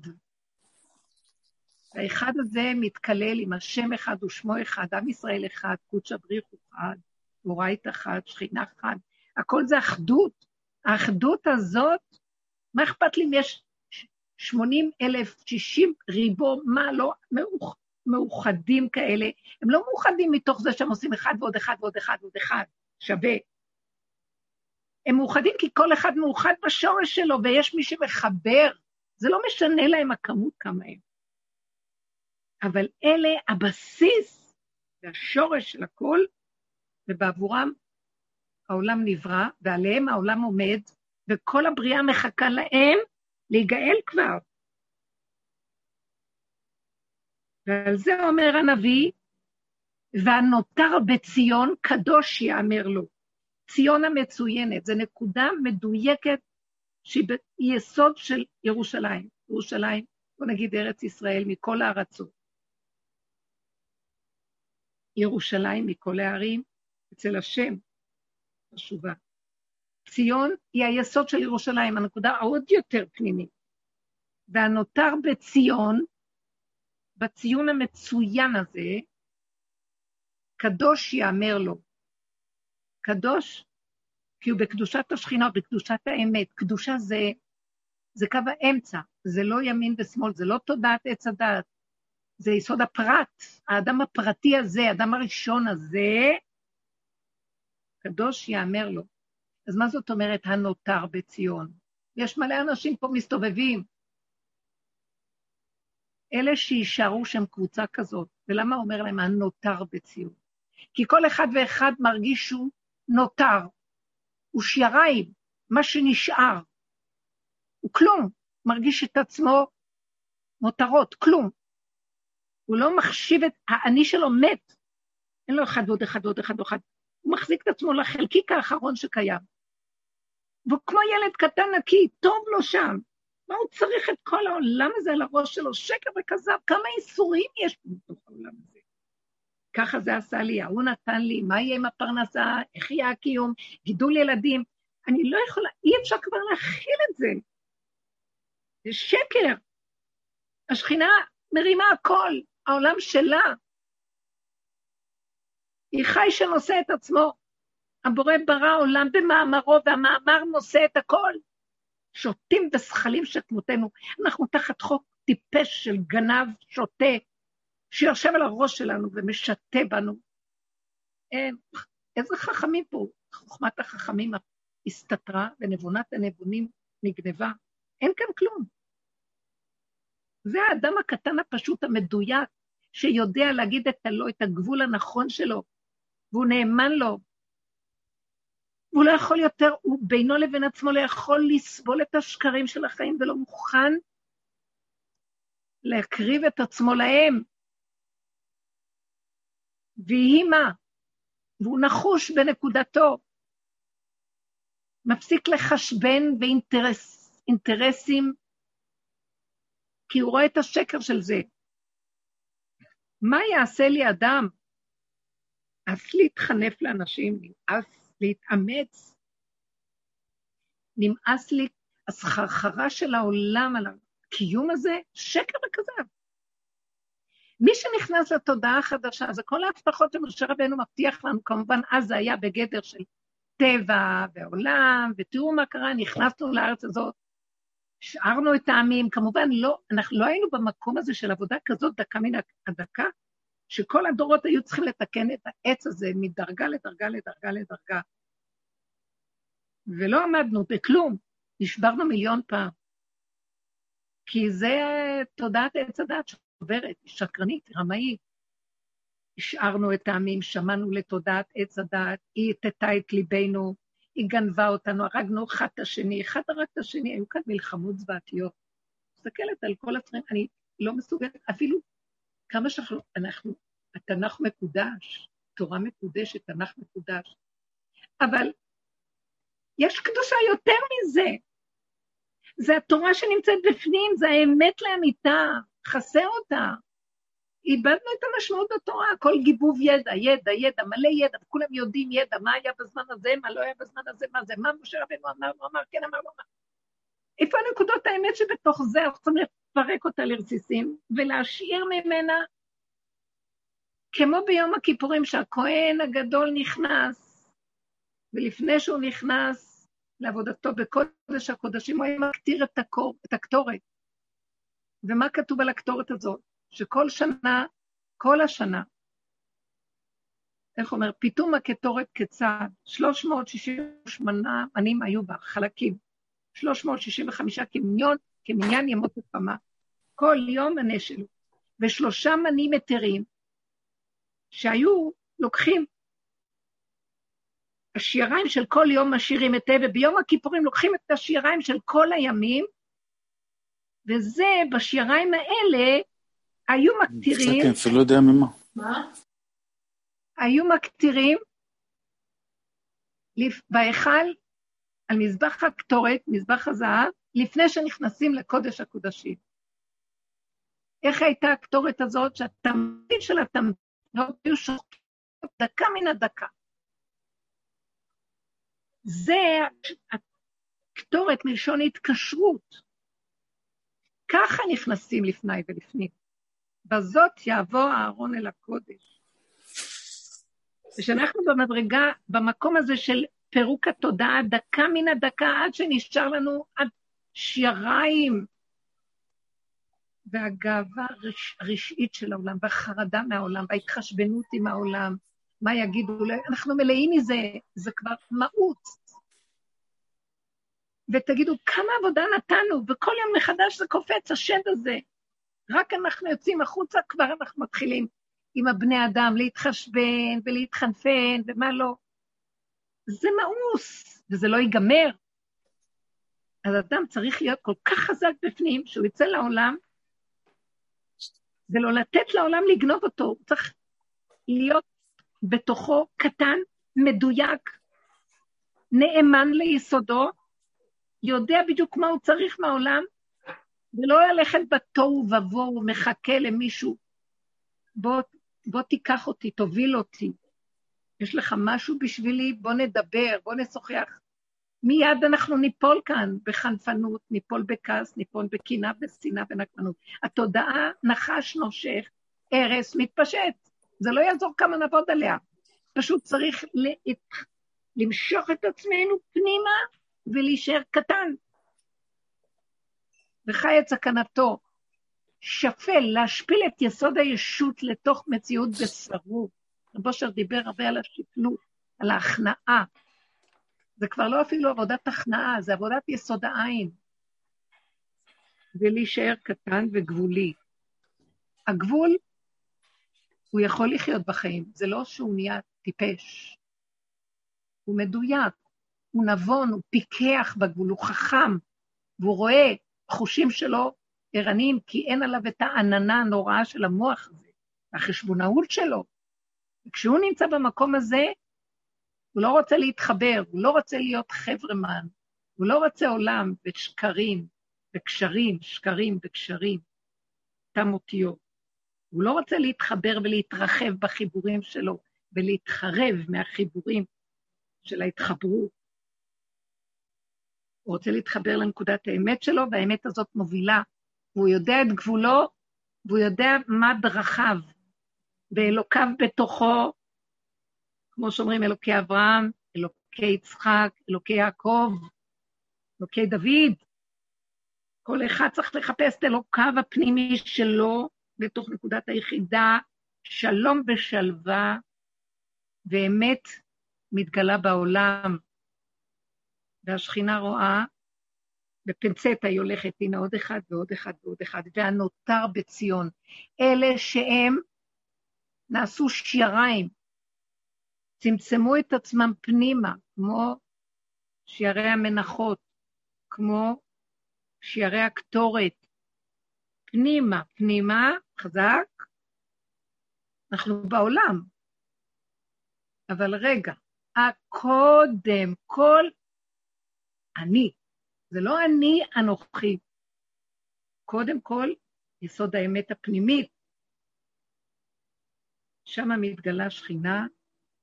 האחד הזה מתקלל עם השם אחד ושמו אחד, עם ישראל אחד, קודש הבריך הוא אחד, מורית אחת, שכינה אחת, הכל זה אחדות. האחדות הזאת, מה אכפת לי אם יש 80 אלף, 60 ריבו, מה לא מאוח, מאוחדים כאלה? הם לא מאוחדים מתוך זה שהם עושים אחד ועוד אחד ועוד אחד ועוד אחד, שווה. הם מאוחדים כי כל אחד מאוחד בשורש שלו, ויש מי שמחבר. זה לא משנה להם הכמות כמה הם. אבל אלה הבסיס והשורש של הכל, ובעבורם העולם נברא, ועליהם העולם עומד, וכל הבריאה מחכה להם להיגאל כבר. ועל זה אומר הנביא, והנותר בציון קדוש יאמר לו. ציון המצוינת, זו נקודה מדויקת שהיא יסוד של ירושלים. ירושלים, בוא נגיד ארץ ישראל מכל הארצות. ירושלים מכל הערים, אצל השם, חשובה. ציון היא היסוד של ירושלים, הנקודה העוד יותר פנימית. והנותר בציון, בציון המצוין הזה, קדוש יאמר לו. קדוש, כי הוא בקדושת השכינה, בקדושת האמת. קדושה זה, זה קו האמצע, זה לא ימין ושמאל, זה לא תודעת עץ הדעת, זה יסוד הפרט. האדם הפרטי הזה, האדם הראשון הזה, קדוש יאמר לו. אז מה זאת אומרת הנותר בציון? יש מלא אנשים פה מסתובבים. אלה שיישארו שם קבוצה כזאת, ולמה אומר להם הנותר בציון? כי כל אחד ואחד מרגיש שהוא נותר, הוא שיריים, מה שנשאר. הוא כלום, מרגיש את עצמו מותרות, כלום. הוא לא מחשיב את, האני שלו מת. אין לו אחד ועוד אחד ועוד אחד ועוד. הוא מחזיק את עצמו לחלקיק האחרון שקיים. והוא כמו ילד קטן נקי, טוב לו שם. מה הוא צריך את כל העולם הזה על הראש שלו? שקר וכזב, כמה איסורים יש בתוך העולם הזה. ככה זה עשה לי, ההוא נתן לי, מה יהיה עם הפרנסה, איך יהיה הקיום, גידול ילדים. אני לא יכולה, אי אפשר כבר להכיל את זה. זה שקר. השכינה מרימה הכל, העולם שלה. היא חי שנושא את עצמו. הבורא ברא עולם במאמרו, והמאמר נושא את הכל. שותים בזכלים שכמותנו. אנחנו תחת חוק טיפש של גנב שוטה, שיושב על הראש שלנו ומשתה בנו. איזה חכמים פה, חוכמת החכמים הסתתרה ונבונת הנבונים נגנבה. אין כאן כלום. זה האדם הקטן הפשוט המדויק, שיודע להגיד את הלא, את הגבול הנכון שלו, והוא נאמן לו. והוא לא יכול יותר, הוא בינו לבין עצמו לא יכול לסבול את השקרים של החיים ולא מוכן להקריב את עצמו להם. ויהי מה? והוא נחוש בנקודתו. מפסיק לחשבן באינטרסים כי הוא רואה את השקר של זה. מה יעשה לי אדם נמאס להתחנף לאנשים, נמאס להתאמץ, נמאס לי הסחרחרה של העולם על הקיום הזה, שקר וכזב. מי שנכנס לתודעה החדשה, זה כל ההבטחות שמשה רבנו מבטיח לנו, כמובן אז זה היה בגדר של טבע ועולם, ותראו מה קרה, נכנסנו לארץ הזאת, השארנו את העמים, כמובן לא, אנחנו לא היינו במקום הזה של עבודה כזאת דקה מן הדקה, שכל הדורות היו צריכים לתקן את העץ הזה מדרגה לדרגה לדרגה לדרגה. ולא עמדנו בכלום, נשברנו מיליון פעם. כי זה תודעת עץ הדת שעוברת, היא שקרנית, היא רמאית. השארנו את העמים, שמענו לתודעת עץ הדת, היא הטטה את ליבנו, היא גנבה אותנו, הרגנו אחד את השני, אחד הרג את השני, היו כאן מלחמות זוועתיות. מסתכלת על כל הדברים, אני לא מסוגלת, אפילו כמה שאנחנו, אנחנו, התנ"ך מקודש, תורה מקודשת, תנ"ך מקודש, אבל יש קדושה יותר מזה. זה התורה שנמצאת בפנים, זה האמת לאמיתה, חסר אותה. איבדנו את המשמעות בתורה, הכל גיבוב ידע, ידע, ידע, מלא ידע, וכולם יודעים ידע, מה היה בזמן הזה, מה לא היה בזמן הזה, מה זה, מה משה רבנו אמר, הוא אמר, כן אמר, לא אמר. איפה נקודות האמת שבתוך זה אנחנו צריכים לפרק אותה לרסיסים ולהשאיר ממנה, כמו ביום הכיפורים שהכהן הגדול נכנס, ולפני שהוא נכנס לעבודתו בקודש הקודשים, הוא היה מקטיר את, הקור, את הקטורת. ומה כתוב על הקטורת הזאת? שכל שנה, כל השנה, איך אומר, פיתום הקטורת כצעד, 368 מנים היו בה, חלקים, 365 כמניין, כמניין ימות הפמה, כל יום מנה שלו, ושלושה מנים היתרים, שהיו לוקחים, השיריים של כל יום משאירים היטב, וביום הכיפורים לוקחים את השיריים של כל הימים, וזה, בשיריים האלה, היו מקטירים... אני אפילו לא יודע ממה. מה? היו מקטירים בהיכל, על מזבח הקטורת, מזבח הזהב, לפני שנכנסים לקודש הקודשים. איך הייתה הקטורת הזאת, שהתמתין של התמתין היו שוחקים דקה מן הדקה. זה הקטורת מלשון התקשרות. ככה נכנסים לפני ולפנים. בזאת יעבור אהרון אל הקודש. ושאנחנו במדרגה, במקום הזה של פירוק התודעה, דקה מן הדקה, עד שנשאר לנו עד שיריים, והגאווה הרשעית של העולם, והחרדה מהעולם, וההתחשבנות עם העולם, מה יגידו, אנחנו מלאים מזה, זה כבר מאוץ. ותגידו, כמה עבודה נתנו, וכל יום מחדש זה קופץ, השד הזה. רק אנחנו יוצאים החוצה, כבר אנחנו מתחילים עם הבני אדם להתחשבן ולהתחנפן ומה לא. זה מאוס, וזה לא ייגמר. אז אדם צריך להיות כל כך חזק בפנים, שהוא יצא לעולם, ולא לתת לעולם לגנוב אותו. הוא צריך להיות בתוכו קטן, מדויק, נאמן ליסודו, יודע בדיוק מה הוא צריך מהעולם, ולא ללכת בתוהו ובוהו, מחכה למישהו. בוא, בוא תיקח אותי, תוביל אותי. יש לך משהו בשבילי? בוא נדבר, בוא נשוחח. מיד אנחנו ניפול כאן בחנפנות, ניפול בכעס, ניפול בקנאה, בשנאה ונקמנות. התודעה, נחש נושך, הרס, מתפשט. זה לא יעזור כמה נעבוד עליה. פשוט צריך למשוך את עצמנו פנימה ולהישאר קטן. וחי את סכנתו. שפל, להשפיל את יסוד הישות לתוך מציאות בשרו. רב אושר דיבר הרבה על השפלות, על ההכנעה. זה כבר לא אפילו עבודת הכנעה, זה עבודת יסוד העין. ולהישאר קטן וגבולי. הגבול, הוא יכול לחיות בחיים, זה לא שהוא נהיה טיפש. הוא מדויק, הוא נבון, הוא פיקח בגבול, הוא חכם, והוא רואה החושים שלו ערניים, כי אין עליו את העננה הנוראה של המוח הזה, החשבונאות שלו. וכשהוא נמצא במקום הזה, הוא לא רוצה להתחבר, הוא לא רוצה להיות חברמן, הוא לא רוצה עולם ושקרים וקשרים, שקרים וקשרים, תם אותיות. הוא לא רוצה להתחבר ולהתרחב בחיבורים שלו ולהתחרב מהחיבורים של ההתחברות. הוא רוצה להתחבר לנקודת האמת שלו, והאמת הזאת מובילה. והוא יודע את גבולו, והוא יודע מה דרכיו, ואלוקיו בתוכו, כמו שאומרים אלוקי אברהם, אלוקי יצחק, אלוקי יעקב, אלוקי דוד. כל אחד צריך לחפש את אלוקיו הפנימי שלו בתוך נקודת היחידה, שלום ושלווה, ואמת מתגלה בעולם. והשכינה רואה, בפנצטה היא הולכת, הנה עוד אחד ועוד אחד ועוד אחד, והנותר בציון. אלה שהם נעשו שיריים, צמצמו את עצמם פנימה, כמו שיערי המנחות, כמו שיערי הקטורת. פנימה, פנימה, חזק, אנחנו בעולם. אבל רגע, הקודם, כל אני, זה לא אני אנוכי. קודם כל, יסוד האמת הפנימית. שם מתגלה שכינה,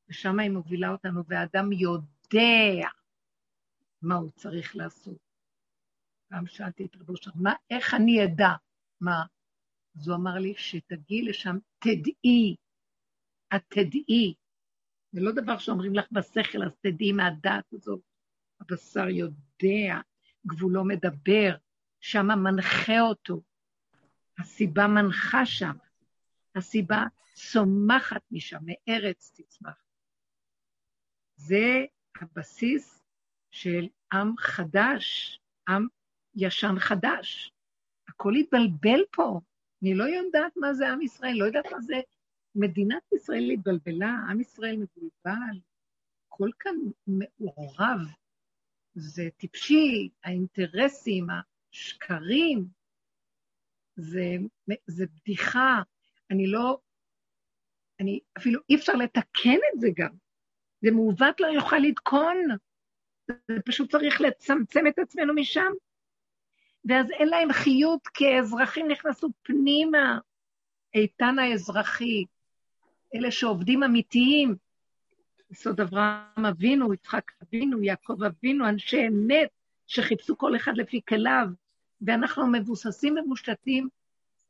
ושם היא מובילה אותנו, והאדם יודע מה הוא צריך לעשות. פעם שאלתי את רבו שם, מה, איך אני אדע? מה? אז הוא אמר לי, שתגיעי לשם, תדעי. את תדעי. זה לא דבר שאומרים לך בשכל, אז תדעי מהדעת הזאת. הבשר יודע, גבולו מדבר, שם מנחה אותו. הסיבה מנחה שם, הסיבה צומחת משם, מארץ תצמח. זה הבסיס של עם חדש, עם ישן חדש. הכל התבלבל פה. אני לא יודעת מה זה עם ישראל, לא יודעת מה זה... מדינת ישראל התבלבלה, עם ישראל מבולבל, הכל כאן מעורב. זה טיפשי, האינטרסים, השקרים, זה, זה בדיחה. אני לא... אני, אפילו אי אפשר לתקן את זה גם. זה מעוות לא יוכל לתקון. זה פשוט צריך לצמצם את עצמנו משם. ואז אין להם חיות, כי האזרחים נכנסו פנימה. איתן האזרחי, אלה שעובדים אמיתיים, יסוד אברהם אבינו, יצחק אבינו, יעקב אבינו, אנשי אמת שחיפשו כל אחד לפי כליו, ואנחנו מבוססים ומושתתים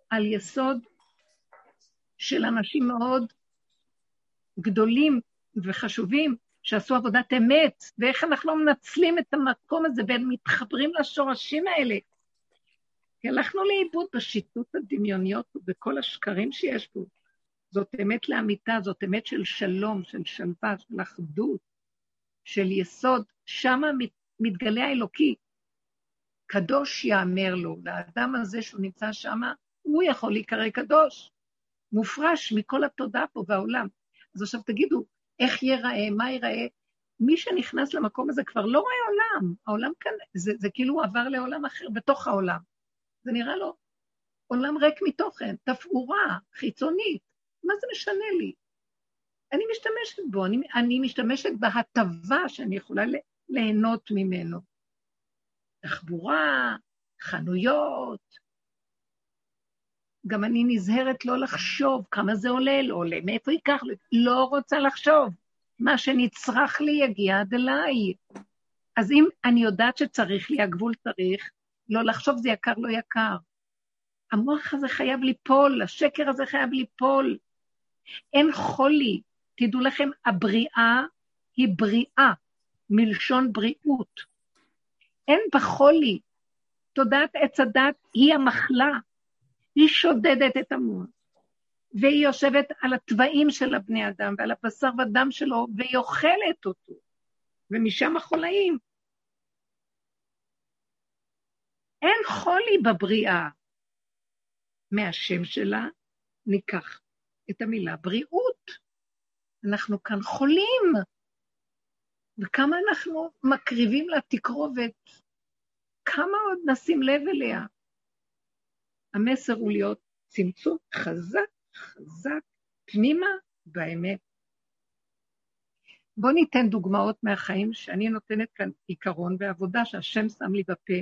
על יסוד של אנשים מאוד גדולים וחשובים שעשו עבודת אמת, ואיך אנחנו לא מנצלים את המקום הזה ומתחברים לשורשים האלה. כי הלכנו לאיבוד בשיטות הדמיוניות ובכל השקרים שיש פה. זאת אמת לאמיתה, זאת אמת של שלום, של שלווה, של אחדות, של יסוד. שמה מתגלה האלוקי. קדוש יאמר לו, לאדם הזה שהוא נמצא שמה, הוא יכול להיקרא קדוש. מופרש מכל התודעה פה בעולם. אז עכשיו תגידו, איך ייראה, מה ייראה? מי שנכנס למקום הזה כבר לא רואה עולם. העולם כאן, זה, זה כאילו עבר לעולם אחר בתוך העולם. זה נראה לו עולם ריק מתוכן, תפאורה, חיצונית. מה זה משנה לי? אני משתמשת בו, אני, אני משתמשת בהטבה שאני יכולה ליהנות ממנו. תחבורה, חנויות. גם אני נזהרת לא לחשוב כמה זה עולה, לא עולה, מאיפה ייקח לי, לא רוצה לחשוב. מה שנצרך לי יגיע עד אליי. אז אם אני יודעת שצריך לי, הגבול צריך, לא לחשוב זה יקר, לא יקר. המוח הזה חייב ליפול, השקר הזה חייב ליפול. אין חולי. תדעו לכם, הבריאה היא בריאה, מלשון בריאות. אין בחולי. תודעת עץ הדת היא המחלה. היא שודדת את המוח. והיא יושבת על התוואים של הבני אדם ועל הבשר ודם שלו, והיא אוכלת אותו. ומשם החולאים. אין חולי בבריאה. מהשם שלה ניקח את המילה בריאות. אנחנו כאן חולים, וכמה אנחנו מקריבים לה תקרובת, כמה עוד נשים לב אליה. המסר הוא להיות צמצום חזק, חזק, פנימה באמת. בואו ניתן דוגמאות מהחיים שאני נותנת כאן עיקרון ועבודה שהשם שם לי בפה.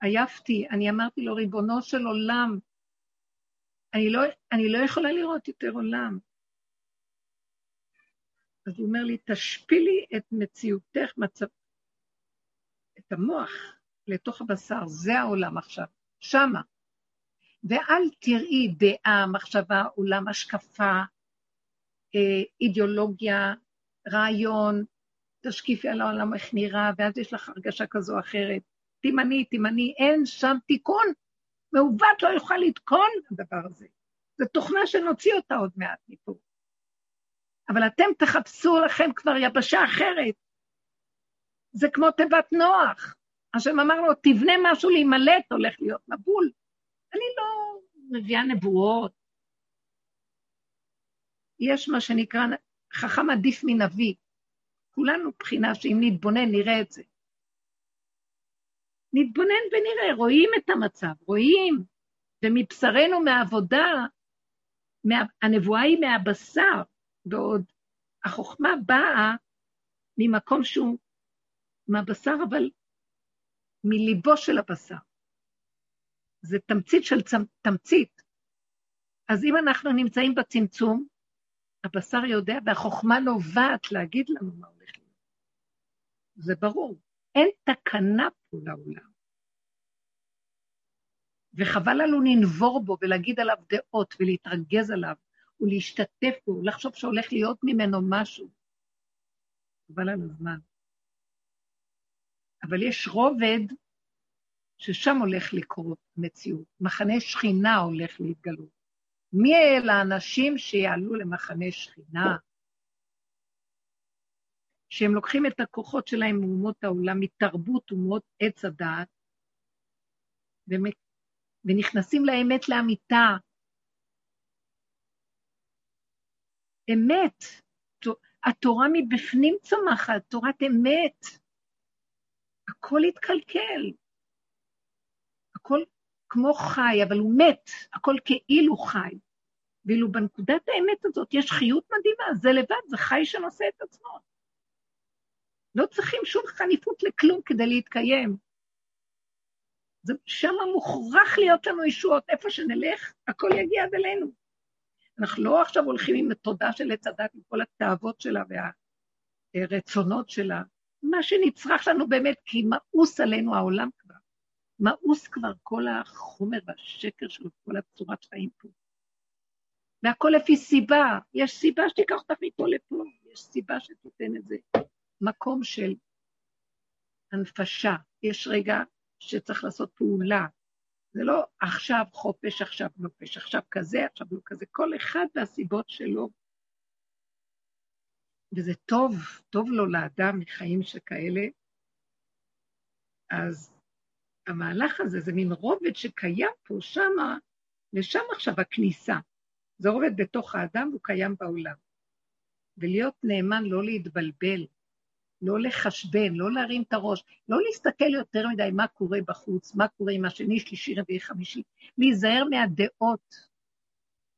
עייפתי, אני אמרתי לו, ריבונו של עולם, אני לא, אני לא יכולה לראות יותר עולם. אז הוא אומר לי, תשפילי את מציאותך, מצב... את המוח לתוך הבשר, זה העולם עכשיו, שמה. ואל תראי דעה, מחשבה, עולם, השקפה, אה, אידיאולוגיה, רעיון, תשקיפי על העולם איך נראה, ואז יש לך הרגשה כזו או אחרת. תימני, תימני, אין שם תיקון. מעוות לא יוכל לתקון הדבר הזה. זו תוכנה שנוציא אותה עוד מעט מפה. אבל אתם תחפשו לכם כבר יבשה אחרת. זה כמו תיבת נוח. השם אמר לו, תבנה משהו להימלט, הולך להיות מבול. אני לא מביאה נבואות. יש מה שנקרא, חכם עדיף מנביא. כולנו בחינה שאם נתבונן נראה את זה. נתבונן ונראה, רואים את המצב, רואים, ומבשרנו מהעבודה, מה, הנבואה היא מהבשר, בעוד החוכמה באה ממקום שהוא מהבשר, אבל מליבו של הבשר. זה תמצית של צמ, תמצית. אז אם אנחנו נמצאים בצמצום, הבשר יודע והחוכמה נובעת להגיד לנו מה הולך להיות. זה ברור. אין תקנה פה לעולם. וחבל לנו לנבור בו ולהגיד עליו דעות ולהתרגז עליו ולהשתתף בו, לחשוב שהולך להיות ממנו משהו. חבל על הזמן. אבל יש רובד ששם הולך לקרות מציאות. מחנה שכינה הולך להתגלות. מי אלה האנשים שיעלו למחנה שכינה? שהם לוקחים את הכוחות שלהם מאומות העולם, מתרבות אומות עץ הדעת, ונכנסים לאמת לאמיתה. אמת, התורה מבפנים צומחת, תורת אמת. הכל התקלקל. הכל כמו חי, אבל הוא מת, הכל כאילו חי. ואילו בנקודת האמת הזאת יש חיות מדהימה, זה לבד, זה חי שנושא את עצמו. לא צריכים שום חניפות לכלום כדי להתקיים. זה, שם מוכרח להיות לנו ישועות, איפה שנלך, הכל יגיע עד אלינו. אנחנו לא עכשיו הולכים עם התודה של עץ הדת, עם כל התאוות שלה והרצונות שלה. מה שנצרך לנו באמת, כי מאוס עלינו העולם כבר. מאוס כבר כל החומר והשקר שלו, כל הצורת חיים פה. והכל לפי סיבה. יש סיבה שתיקח אותך מפה לפה, יש סיבה שתיתן את זה. מקום של הנפשה. יש רגע שצריך לעשות פעולה. זה לא עכשיו חופש, עכשיו נופש, עכשיו כזה, עכשיו לא כזה. כל אחד והסיבות שלו. וזה טוב, טוב לו לאדם מחיים שכאלה. אז המהלך הזה זה מין רובד שקיים פה, שמה, לשם עכשיו הכניסה. זה רובד בתוך האדם והוא קיים בעולם. ולהיות נאמן, לא להתבלבל, לא לחשבן, לא להרים את הראש, לא להסתכל יותר מדי מה קורה בחוץ, מה קורה עם השני, שלישי, רביעי, חמישי, להיזהר מהדעות,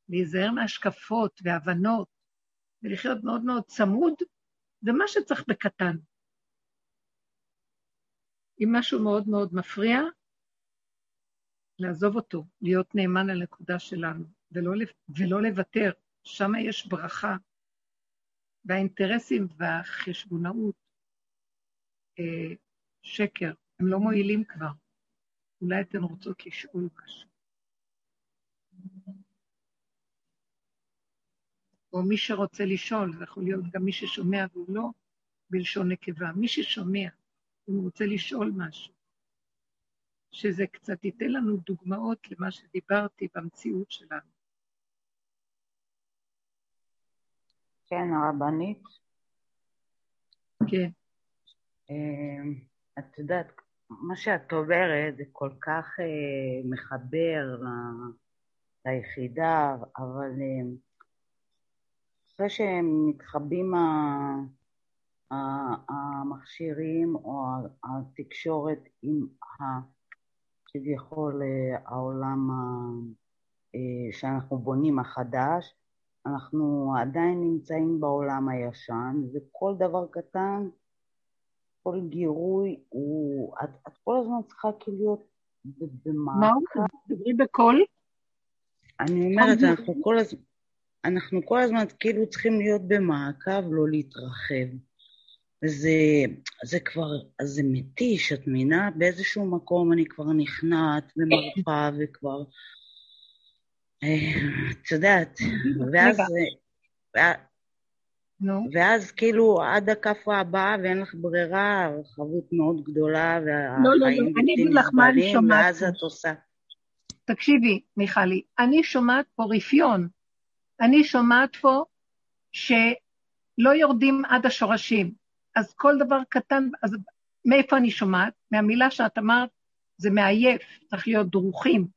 להיזהר מהשקפות והבנות, ולחיות מאוד מאוד צמוד, זה מה שצריך בקטן. אם משהו מאוד מאוד מפריע, לעזוב אותו, להיות נאמן לנקודה שלנו, ולא, ולא לוותר, שם יש ברכה. והאינטרסים והחשבונאות אה, שקר, הם לא מועילים כבר. אולי אתן רוצות לשאול משהו. או מי שרוצה לשאול, זה יכול להיות גם מי ששומע והוא לא בלשון נקבה. מי ששומע, אם הוא רוצה לשאול משהו, שזה קצת ייתן לנו דוגמאות למה שדיברתי במציאות שלנו. כן, הרבנית. כן. אמ, את יודעת, מה שאת עוברת זה כל כך אה, מחבר ליחידה, אבל אמ, אחרי שהם מתחבאים המכשירים או התקשורת עם כביכול אה, העולם אה, שאנחנו בונים החדש, אנחנו עדיין נמצאים בעולם הישן, וכל דבר קטן כל גירוי הוא... את, את כל הזמן צריכה כאילו להיות במעקב. מה? דברי בקול. אני אומרת, אנחנו כל הזמן... אנחנו כל הזמן כאילו צריכים להיות במעקב, לא להתרחב. וזה זה כבר, זה מתיש, את מבינה? באיזשהו מקום אני כבר נכנעת ומרפה וכבר... אה, את יודעת, ואז... נו. ואז כאילו עד הכאפה הבאה ואין לך ברירה, רחבות מאוד גדולה, והחיים לא, לא, לא. אני אגיד לך מה אני שומעת. ואז את עושה. תקשיבי, מיכלי, אני שומעת פה רפיון. אני שומעת פה שלא יורדים עד השורשים. אז כל דבר קטן, אז מאיפה אני שומעת? מהמילה שאת אמרת, זה מעייף, צריך להיות דרוכים.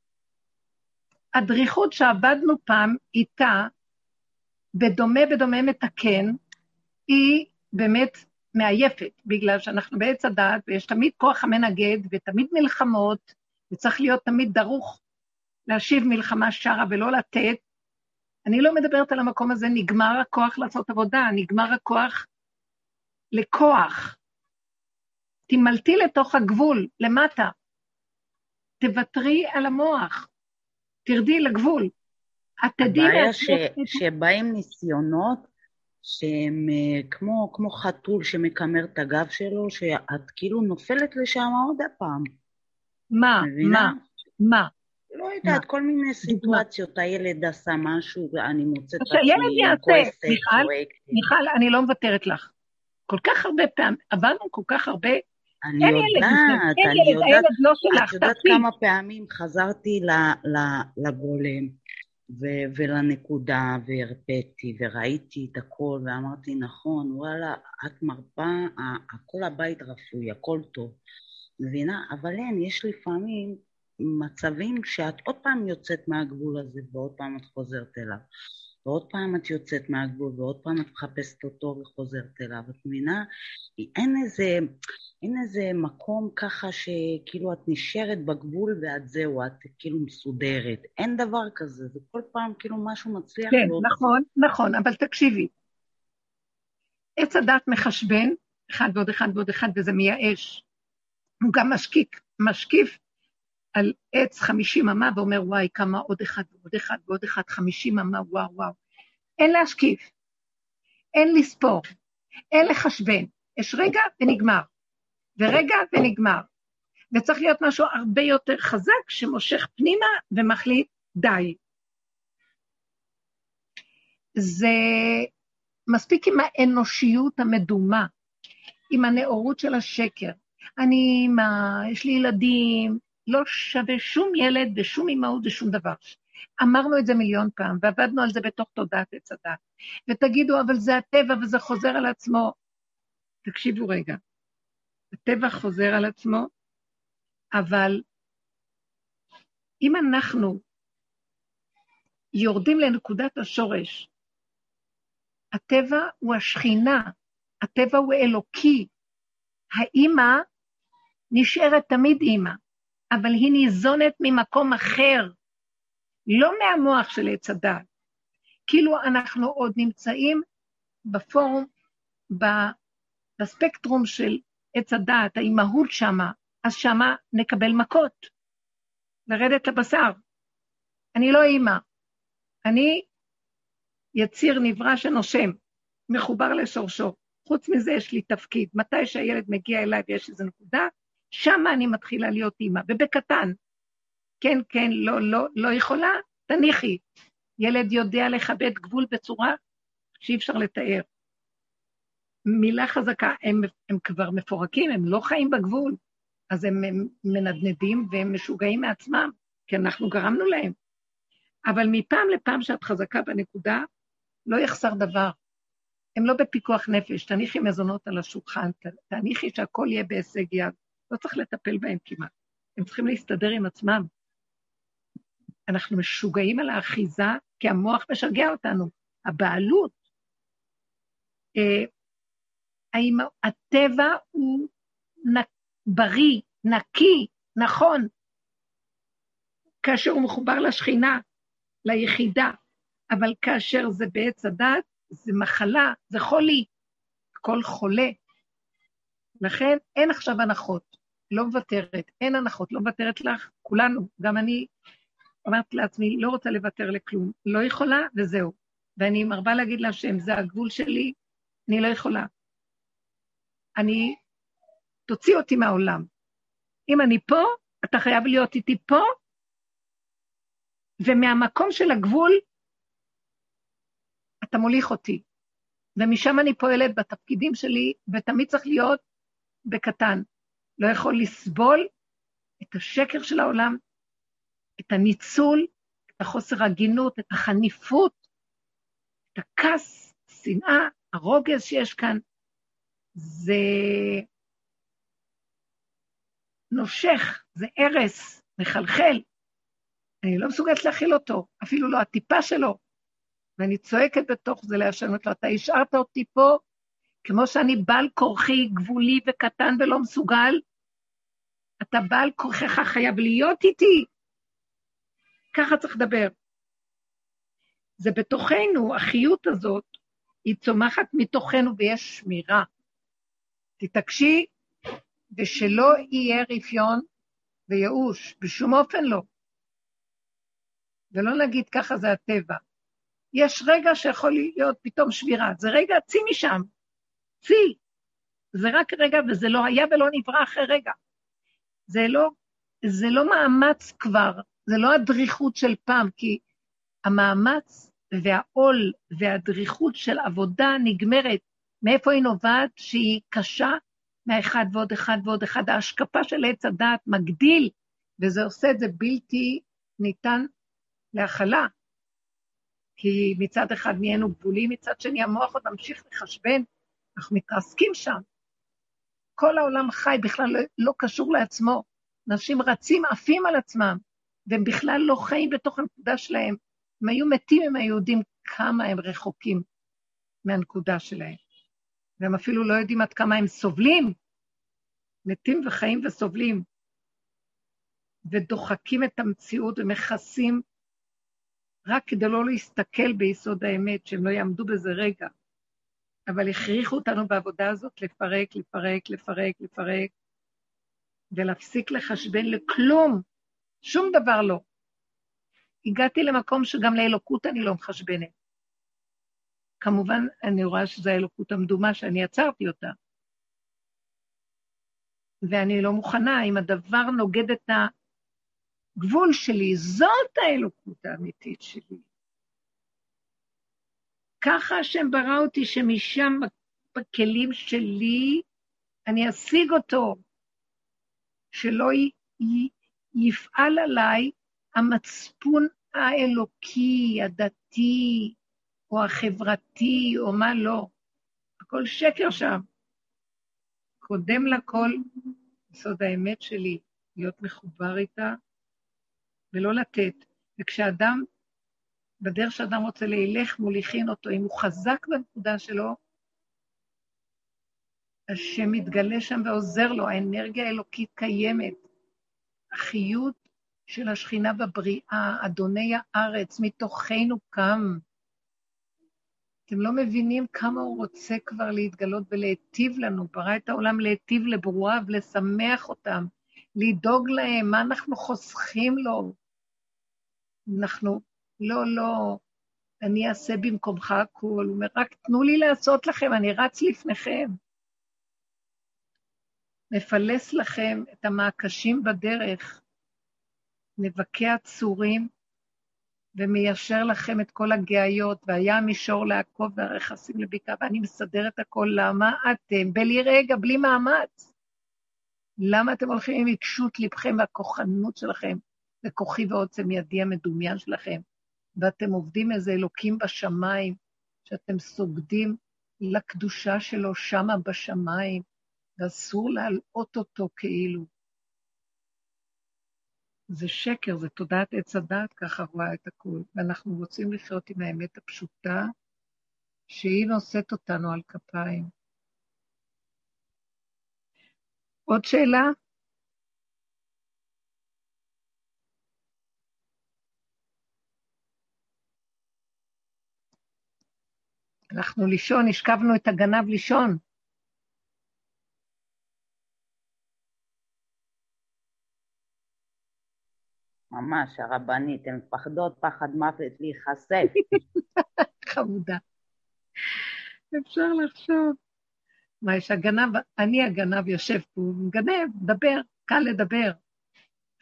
הדריכות שעבדנו פעם איתה, בדומה בדומה מתקן, היא באמת מעייפת, בגלל שאנחנו בעץ הדעת, ויש תמיד כוח המנגד, ותמיד מלחמות, וצריך להיות תמיד דרוך להשיב מלחמה שרה ולא לתת. אני לא מדברת על המקום הזה, נגמר הכוח לעשות עבודה, נגמר הכוח לכוח. תמלטי לתוך הגבול, למטה. תוותרי על המוח, תרדי לגבול. את תדעי... הבעיה ש... שבאים ניסיונות שהם אה, כמו, כמו חתול שמקמר את הגב שלו, שאת כאילו נופלת לשם עוד הפעם. מה? מה? מה? לא יודעת, כל מיני סיטואציות, הילד עשה משהו ואני מוצאת את עצמי כועסת, מיכל, מיכל, אני לא מוותרת לך. כל כך הרבה פעמים, עברנו כל כך הרבה, אני יודעת, אני יודעת, לא את יודעת כמה פעמים חזרתי לגולם ו- ולנקודה והרפאתי וראיתי את הכל ואמרתי נכון, וואלה, את מרפה, כל הבית רפוי, הכל טוב, מבינה? אבל אין, יש לפעמים מצבים שאת עוד פעם יוצאת מהגבול הזה ועוד פעם את חוזרת אליו. ועוד פעם את יוצאת מהגבול, ועוד פעם את מחפשת אותו וחוזרת אליו. את מבינה? אין איזה, אין איזה מקום ככה שכאילו את נשארת בגבול ואת זהו, את כאילו מסודרת. אין דבר כזה, זה כל פעם כאילו משהו מצליח. כן, לא נכון. נכון, אבל תקשיבי. עץ הדת מחשבן, אחד ועוד אחד ועוד אחד, וזה מייאש. הוא גם משקיק, משקיף על עץ חמישים אמה ואומר, וואי, כמה עוד אחד ועוד אחד ועוד אחד, חמישים אמה, וואו, וואו. אין להשקיף, אין לספור, אין לחשבן. יש רגע ונגמר, ורגע ונגמר. וצריך להיות משהו הרבה יותר חזק שמושך פנימה ומחליט, די. זה מספיק עם האנושיות המדומה, עם הנאורות של השקר. אני אימא, יש לי ילדים, לא שווה שום ילד ושום אימהות ושום דבר. אמרנו את זה מיליון פעם, ועבדנו על זה בתוך תודעת עץ הדת. ותגידו, אבל זה הטבע וזה חוזר על עצמו. תקשיבו רגע, הטבע חוזר על עצמו, אבל אם אנחנו יורדים לנקודת השורש, הטבע הוא השכינה, הטבע הוא אלוקי. האימא נשארת תמיד אימא. אבל היא ניזונת ממקום אחר, לא מהמוח של עץ הדת. כאילו אנחנו עוד נמצאים בפורום, בספקטרום של עץ הדעת, האימהות שמה, אז שמה נקבל מכות, לרדת לבשר. אני לא אימא, אני יציר נברא שנושם, מחובר לשורשו. חוץ מזה יש לי תפקיד. מתי שהילד מגיע אליי ויש איזו נקודה, שם אני מתחילה להיות אימא, ובקטן. כן, כן, לא, לא, לא יכולה, תניחי. ילד יודע לכבד גבול בצורה שאי אפשר לתאר. מילה חזקה, הם, הם כבר מפורקים, הם לא חיים בגבול, אז הם, הם מנדנדים והם משוגעים מעצמם, כי אנחנו גרמנו להם. אבל מפעם לפעם שאת חזקה בנקודה, לא יחסר דבר. הם לא בפיקוח נפש, תניחי מזונות על השולחן, תניחי שהכל יהיה בהישג יד. לא צריך לטפל בהם כמעט. הם צריכים להסתדר עם עצמם. אנחנו משוגעים על האחיזה, כי המוח משגע אותנו. הבעלות, אה, האם הטבע הוא נ, בריא, נקי, נכון, כאשר הוא מחובר לשכינה, ליחידה, אבל כאשר זה בעץ הדת, זה מחלה, זה חולי, כל חולה. לכן אין עכשיו הנחות. לא מוותרת, אין הנחות, לא מוותרת לך, כולנו, גם אני אמרתי לעצמי, לא רוצה לוותר לכלום, לא יכולה, וזהו. ואני מרבה להגיד להשם, זה הגבול שלי, אני לא יכולה. אני, תוציא אותי מהעולם. אם אני פה, אתה חייב להיות איתי פה, ומהמקום של הגבול, אתה מוליך אותי. ומשם אני פועלת בתפקידים שלי, ותמיד צריך להיות בקטן. לא יכול לסבול את השקר של העולם, את הניצול, את החוסר הגינות, את החניפות, את הכעס, השנאה, הרוגז שיש כאן. זה נושך, זה הרס, מחלחל. אני לא מסוגלת להכיל אותו, אפילו לא הטיפה שלו. ואני צועקת בתוך זה להשנות לו, אתה השארת אותי פה, כמו שאני בעל כורחי, גבולי וקטן ולא מסוגל, אתה בעל כורחך חייב להיות איתי. ככה צריך לדבר. זה בתוכנו, החיות הזאת, היא צומחת מתוכנו ויש שמירה. תתעקשי, ושלא יהיה רפיון וייאוש, בשום אופן לא. ולא נגיד ככה זה הטבע. יש רגע שיכול להיות פתאום שבירה, זה רגע, צאי משם, צאי. זה רק רגע, וזה לא היה ולא נברא אחרי רגע. זה לא, זה לא מאמץ כבר, זה לא הדריכות של פעם, כי המאמץ והעול והדריכות של עבודה נגמרת. מאיפה היא נובעת? שהיא קשה מהאחד ועוד אחד ועוד אחד. ההשקפה של עץ הדעת מגדיל, וזה עושה את זה בלתי ניתן להכלה. כי מצד אחד נהיינו גבולים, מצד שני המוח עוד ממשיך לחשבן, אנחנו מתרסקים שם. כל העולם חי בכלל לא, לא קשור לעצמו. אנשים רצים, עפים על עצמם, והם בכלל לא חיים בתוך הנקודה שלהם. הם היו מתים אם היו יודעים כמה הם רחוקים מהנקודה שלהם. והם אפילו לא יודעים עד כמה הם סובלים. מתים וחיים וסובלים. ודוחקים את המציאות ומכסים רק כדי לא להסתכל ביסוד האמת, שהם לא יעמדו בזה רגע. אבל הכריחו אותנו בעבודה הזאת לפרק, לפרק, לפרק, לפרק, ולהפסיק לחשבן לכלום, שום דבר לא. הגעתי למקום שגם לאלוקות אני לא מחשבנת. כמובן, אני רואה שזו האלוקות המדומה שאני עצרתי אותה. ואני לא מוכנה, אם הדבר נוגד את הגבול שלי, זאת האלוקות האמיתית שלי. ככה השם ברא אותי, שמשם בכלים שלי אני אשיג אותו, שלא י, י, יפעל עליי המצפון האלוקי, הדתי, או החברתי, או מה לא. הכל שקר שם. קודם לכל, יסוד האמת שלי, להיות מחובר איתה ולא לתת. וכשאדם בדרך שאדם רוצה להילך, מוליכין אותו. אם הוא חזק בנקודה שלו, השם מתגלה שם ועוזר לו, האנרגיה האלוקית קיימת. החיות של השכינה בבריאה, אדוני הארץ, מתוכנו קם. אתם לא מבינים כמה הוא רוצה כבר להתגלות ולהיטיב לנו, ברא את העולם להיטיב לברואיו, לשמח אותם, לדאוג להם, מה אנחנו חוסכים לו? אנחנו לא, לא, אני אעשה במקומך הכול. הוא אומר, רק תנו לי לעשות לכם, אני רץ לפניכם. נפלס לכם את המעקשים בדרך, נבכה הצורים, ומיישר לכם את כל הגאיות, והיה מישור לעקוב והרכסים לבקעה, ואני מסדר את הכל. למה אתם, בלי רגע, בלי מאמץ? למה אתם הולכים עם עיקשות לבכם והכוחנות שלכם, וכוחי ועוצם ידי המדומיין שלכם? ואתם עובדים איזה אלוקים בשמיים, שאתם סוגדים לקדושה שלו שמה בשמיים, ואסור להלאות אותו כאילו. זה שקר, זה תודעת עץ הדת, ככה רואה את הכול. ואנחנו רוצים לחיות עם האמת הפשוטה, שהיא נושאת אותנו על כפיים. עוד שאלה? הלכנו לישון, השכבנו את הגנב לישון. ממש, הרבנית, הן מפחדות פחד מוות להיחשף. [LAUGHS] חמודה. אפשר לחשוב. מה, יש הגנב, אני הגנב יושב פה, מגנב, דבר, קל לדבר.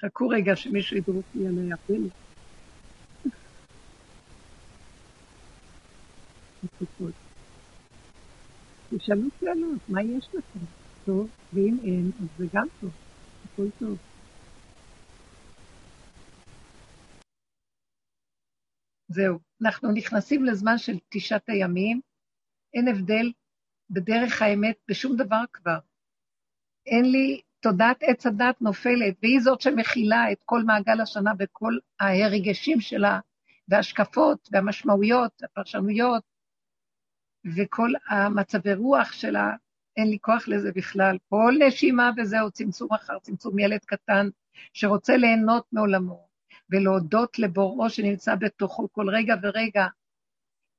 חכו רגע שמישהו ידרוך לי על היפים. תשאלו שאלות, מה יש לכם? טוב, ואם אין, אז זה גם טוב, הכל טוב. זהו, אנחנו נכנסים לזמן של תשעת הימים, אין הבדל בדרך האמת בשום דבר כבר. אין לי, תודעת עץ הדת נופלת, והיא זאת שמכילה את כל מעגל השנה וכל הרגשים שלה, וההשקפות, והמשמעויות, הפרשנויות, וכל המצבי רוח שלה, אין לי כוח לזה בכלל. כל נשימה וזהו, צמצום אחר צמצום ילד קטן שרוצה ליהנות מעולמו ולהודות לבוראו שנמצא בתוכו כל רגע ורגע.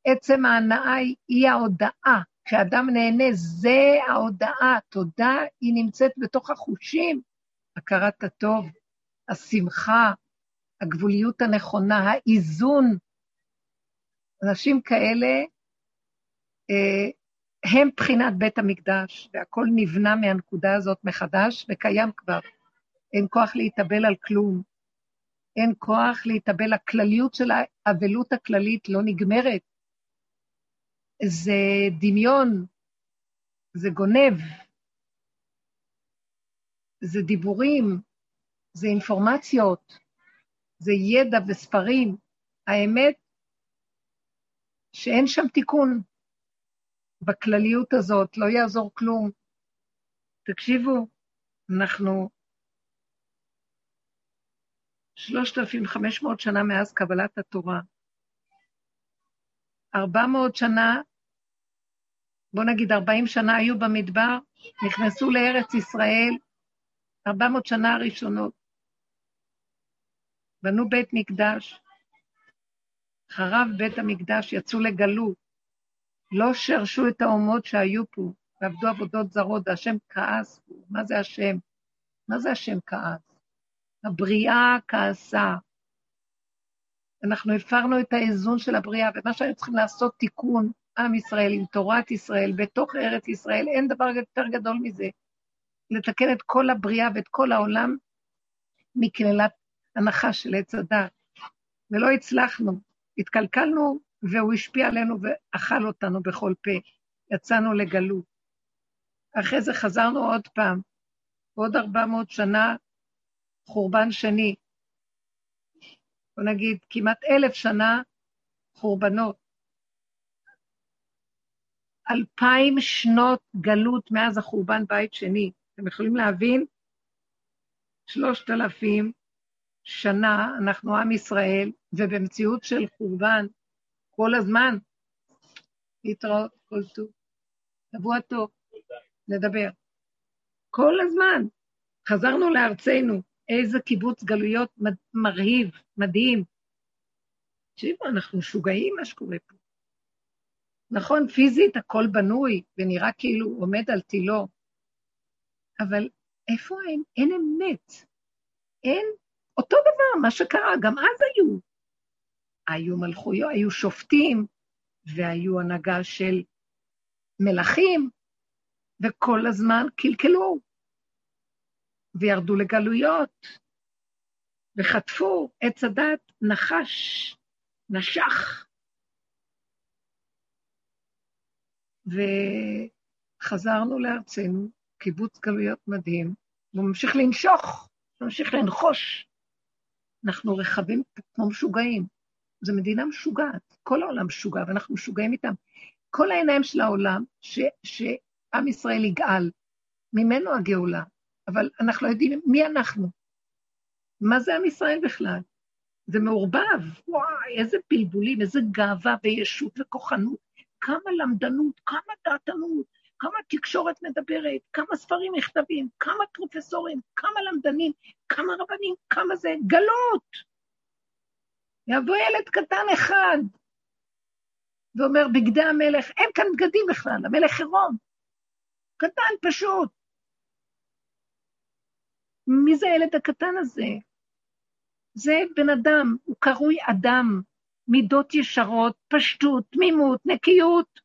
עצם ההנאה היא ההודאה. כשאדם נהנה, זה ההודאה. תודה, היא נמצאת בתוך החושים. הכרת הטוב, השמחה, הגבוליות הנכונה, האיזון. אנשים כאלה, הם בחינת בית המקדש, והכל נבנה מהנקודה הזאת מחדש וקיים כבר. אין כוח להתאבל על כלום. אין כוח להתאבל, הכלליות של האבלות הכללית לא נגמרת. זה דמיון, זה גונב, זה דיבורים, זה אינפורמציות, זה ידע וספרים. האמת שאין שם תיקון. בכלליות הזאת, לא יעזור כלום. תקשיבו, אנחנו 3,500 שנה מאז קבלת התורה. 400 שנה, בוא נגיד 40 שנה היו במדבר, נכנסו לארץ ישראל, 400 שנה הראשונות. בנו בית מקדש, חרב בית המקדש, יצאו לגלות. לא שרשו את האומות שהיו פה ועבדו עבודות זרות, והשם כעס. מה זה השם? מה זה השם כעס? הבריאה כעסה. אנחנו הפרנו את האיזון של הבריאה, ומה שהיינו צריכים לעשות תיקון, עם ישראל, עם תורת ישראל, בתוך ארץ ישראל, אין דבר יותר גדול מזה. לתקן את כל הבריאה ואת כל העולם מקללת הנחה של עץ הדת. ולא הצלחנו. התקלקלנו והוא השפיע עלינו ואכל אותנו בכל פה. יצאנו לגלות. אחרי זה חזרנו עוד פעם, עוד 400 שנה, חורבן שני. בוא נגיד, כמעט אלף שנה חורבנות. אלפיים שנות גלות מאז החורבן בית שני. אתם יכולים להבין? שלושת אלפים שנה אנחנו עם ישראל, ובמציאות של חורבן כל הזמן. להתראות, כל טוב. שבוע טוב, נדבר. כל הזמן. חזרנו לארצנו, איזה קיבוץ גלויות מרהיב, מדהים. תקשיבו, אנחנו משוגעים מה שקורה פה. נכון, פיזית הכל בנוי ונראה כאילו עומד על תילו, אבל איפה אין? אין אמת. אין אותו דבר, מה שקרה, גם אז היו. היו מלכויות, היו שופטים, והיו הנהגה של מלכים, וכל הזמן קלקלו, וירדו לגלויות, וחטפו עץ הדת, נחש, נשך. וחזרנו לארצנו, קיבוץ גלויות מדהים, והוא ממשיך לנשוך, ממשיך לנחוש. אנחנו רחבים כמו משוגעים. זו מדינה משוגעת, כל העולם משוגע, ואנחנו משוגעים איתם. כל העיניים של העולם, ש, שעם ישראל יגאל, ממנו הגאולה, אבל אנחנו לא יודעים מי אנחנו. מה זה עם ישראל בכלל? זה מעורבב, וואי, איזה בלבולים, איזה גאווה וישות וכוחנות, כמה למדנות, כמה דעתנות, כמה תקשורת מדברת, כמה ספרים נכתבים, כמה פרופסורים, כמה למדנים, כמה רבנים, כמה זה, גלות. יבוא ילד קטן אחד ואומר, בגדי המלך, אין כאן בגדים בכלל, המלך עירום. קטן פשוט. מי זה הילד הקטן הזה? זה בן אדם, הוא קרוי אדם. מידות ישרות, פשטות, תמימות, נקיות.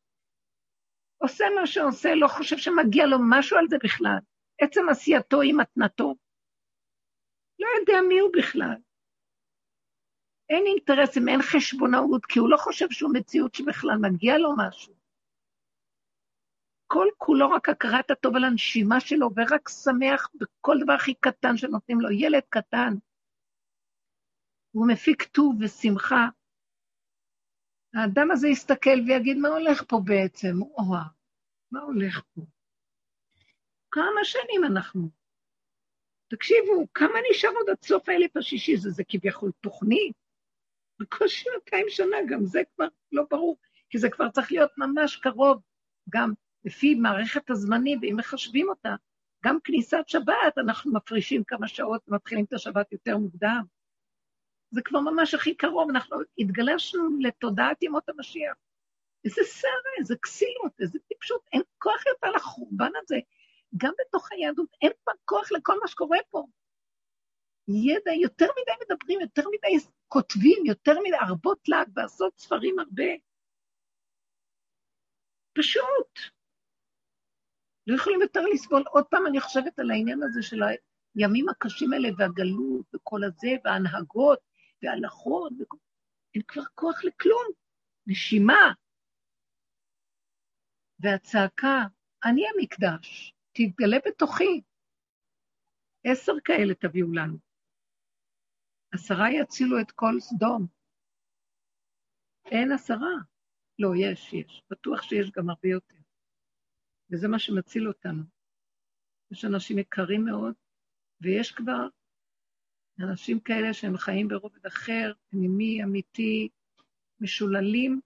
עושה מה שעושה, לא חושב שמגיע לו משהו על זה בכלל. עצם עשייתו היא מתנתו. לא יודע מי הוא בכלל. אין אינטרסים, אין חשבונאות, כי הוא לא חושב שהוא מציאות שבכלל מגיע לו משהו. כל כולו רק הכרת הטוב על הנשימה שלו, ורק שמח בכל דבר הכי קטן שנותנים לו. ילד קטן, הוא מפיק טוב ושמחה. האדם הזה יסתכל ויגיד, מה הולך פה בעצם? וואו, מה הולך פה? כמה שנים אנחנו? תקשיבו, כמה נשאר עוד עד סוף האלף השישי? זה, זה כביכול תוכנית. בקושי 200 שנה, גם זה כבר לא ברור, כי זה כבר צריך להיות ממש קרוב, גם לפי מערכת הזמנים, ואם מחשבים אותה, גם כניסת שבת, אנחנו מפרישים כמה שעות, מתחילים את השבת יותר מוקדם. זה כבר ממש הכי קרוב, אנחנו התגלשנו לתודעת ימות המשיח. איזה סערה, איזה כסילות, איזה טיפשות, אין כוח יותר לחורבן הזה. גם בתוך היהדות אין כבר כוח לכל מה שקורה פה. ידע, יותר מדי מדברים, יותר מדי כותבים, יותר מדי הרבות לעג ועשות ספרים הרבה. פשוט. לא יכולים יותר לסבול. עוד פעם אני חושבת על העניין הזה של הימים הקשים האלה והגלות וכל הזה, וההנהגות וההלכות, וכל... אין כבר כוח לכלום. נשימה. והצעקה, אני המקדש, תתגלה בתוכי. עשר כאלה תביאו לנו. עשרה יצילו את כל סדום. אין עשרה. לא, יש, יש. בטוח שיש גם הרבה יותר. וזה מה שמציל אותנו. יש אנשים יקרים מאוד, ויש כבר אנשים כאלה שהם חיים ברובד אחר, פנימי, אמיתי, משוללים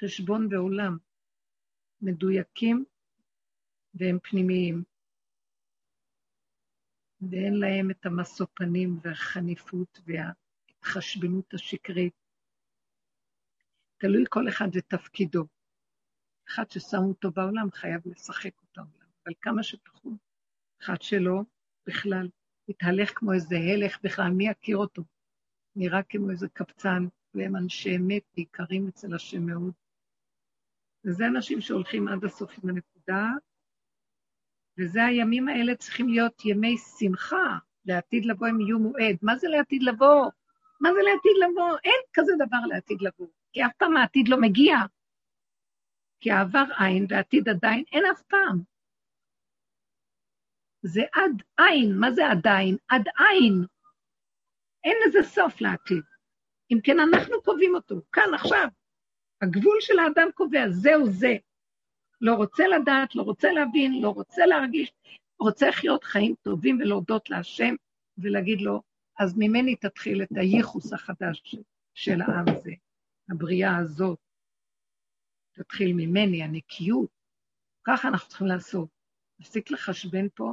חשבון ועולם, מדויקים והם פנימיים. ואין להם את המשוא פנים והחניפות וההתחשבנות השקרית. תלוי כל אחד ותפקידו. אחד ששמו אותו בעולם חייב לשחק אותו העולם, אבל כמה שפחות, אחד שלא, בכלל, מתהלך כמו איזה הלך בכלל, מי יכיר אותו? נראה כמו איזה קבצן, והם אנשי אמת ויקרים אצל השם מאוד. וזה אנשים שהולכים עד הסוף עם הנקודה, וזה הימים האלה צריכים להיות ימי שמחה, לעתיד לבוא הם יהיו מועד. מה זה לעתיד לבוא? מה זה לעתיד לבוא? אין כזה דבר לעתיד לבוא, כי אף פעם העתיד לא מגיע. כי העבר אין ועתיד עדיין אין אף פעם. זה עד אין, מה זה עדיין? עד אין. אין לזה סוף לעתיד. אם כן, אנחנו קובעים אותו, כאן, עכשיו. הגבול של האדם קובע, זהו זה. לא רוצה לדעת, לא רוצה להבין, לא רוצה להרגיש, רוצה לחיות חיים טובים ולהודות להשם ולהגיד לו, אז ממני תתחיל את הייחוס החדש של העם הזה, הבריאה הזאת. תתחיל ממני, הנקיות. ככה אנחנו צריכים לעשות. להפסיק לחשבן פה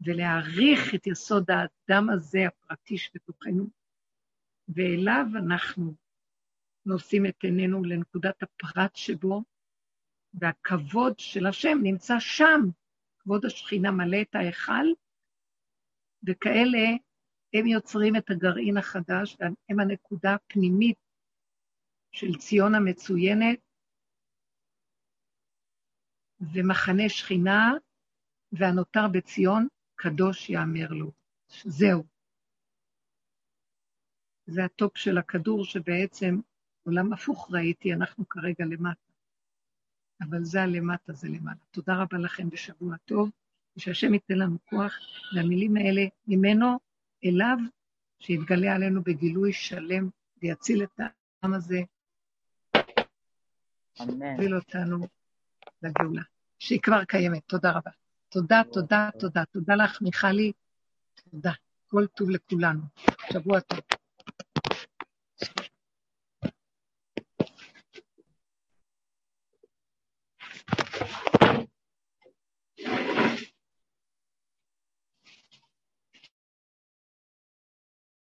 ולהעריך את יסוד האדם הזה, הפרטי שבתוכנו, ואליו אנחנו נושאים את עינינו לנקודת הפרט שבו, והכבוד של השם נמצא שם. כבוד השכינה מלא את ההיכל, וכאלה הם יוצרים את הגרעין החדש, והם הנקודה הפנימית של ציון המצוינת, ומחנה שכינה, והנותר בציון, קדוש יאמר לו. זהו. זה ה top של הכדור שבעצם עולם הפוך ראיתי, אנחנו כרגע למטה. אבל זה הלמטה, זה למעלה. תודה רבה לכם ושבוע טוב, ושהשם ייתן לנו כוח, והמילים האלה ממנו אליו, שיתגלה עלינו בגילוי שלם ויציל את העם הזה. אמן. יוביל אותנו לגאולה, שהיא כבר קיימת. תודה רבה. תודה, תודה, תודה. תודה לך, מיכלי. תודה. כל טוב לכולנו. שבוע טוב.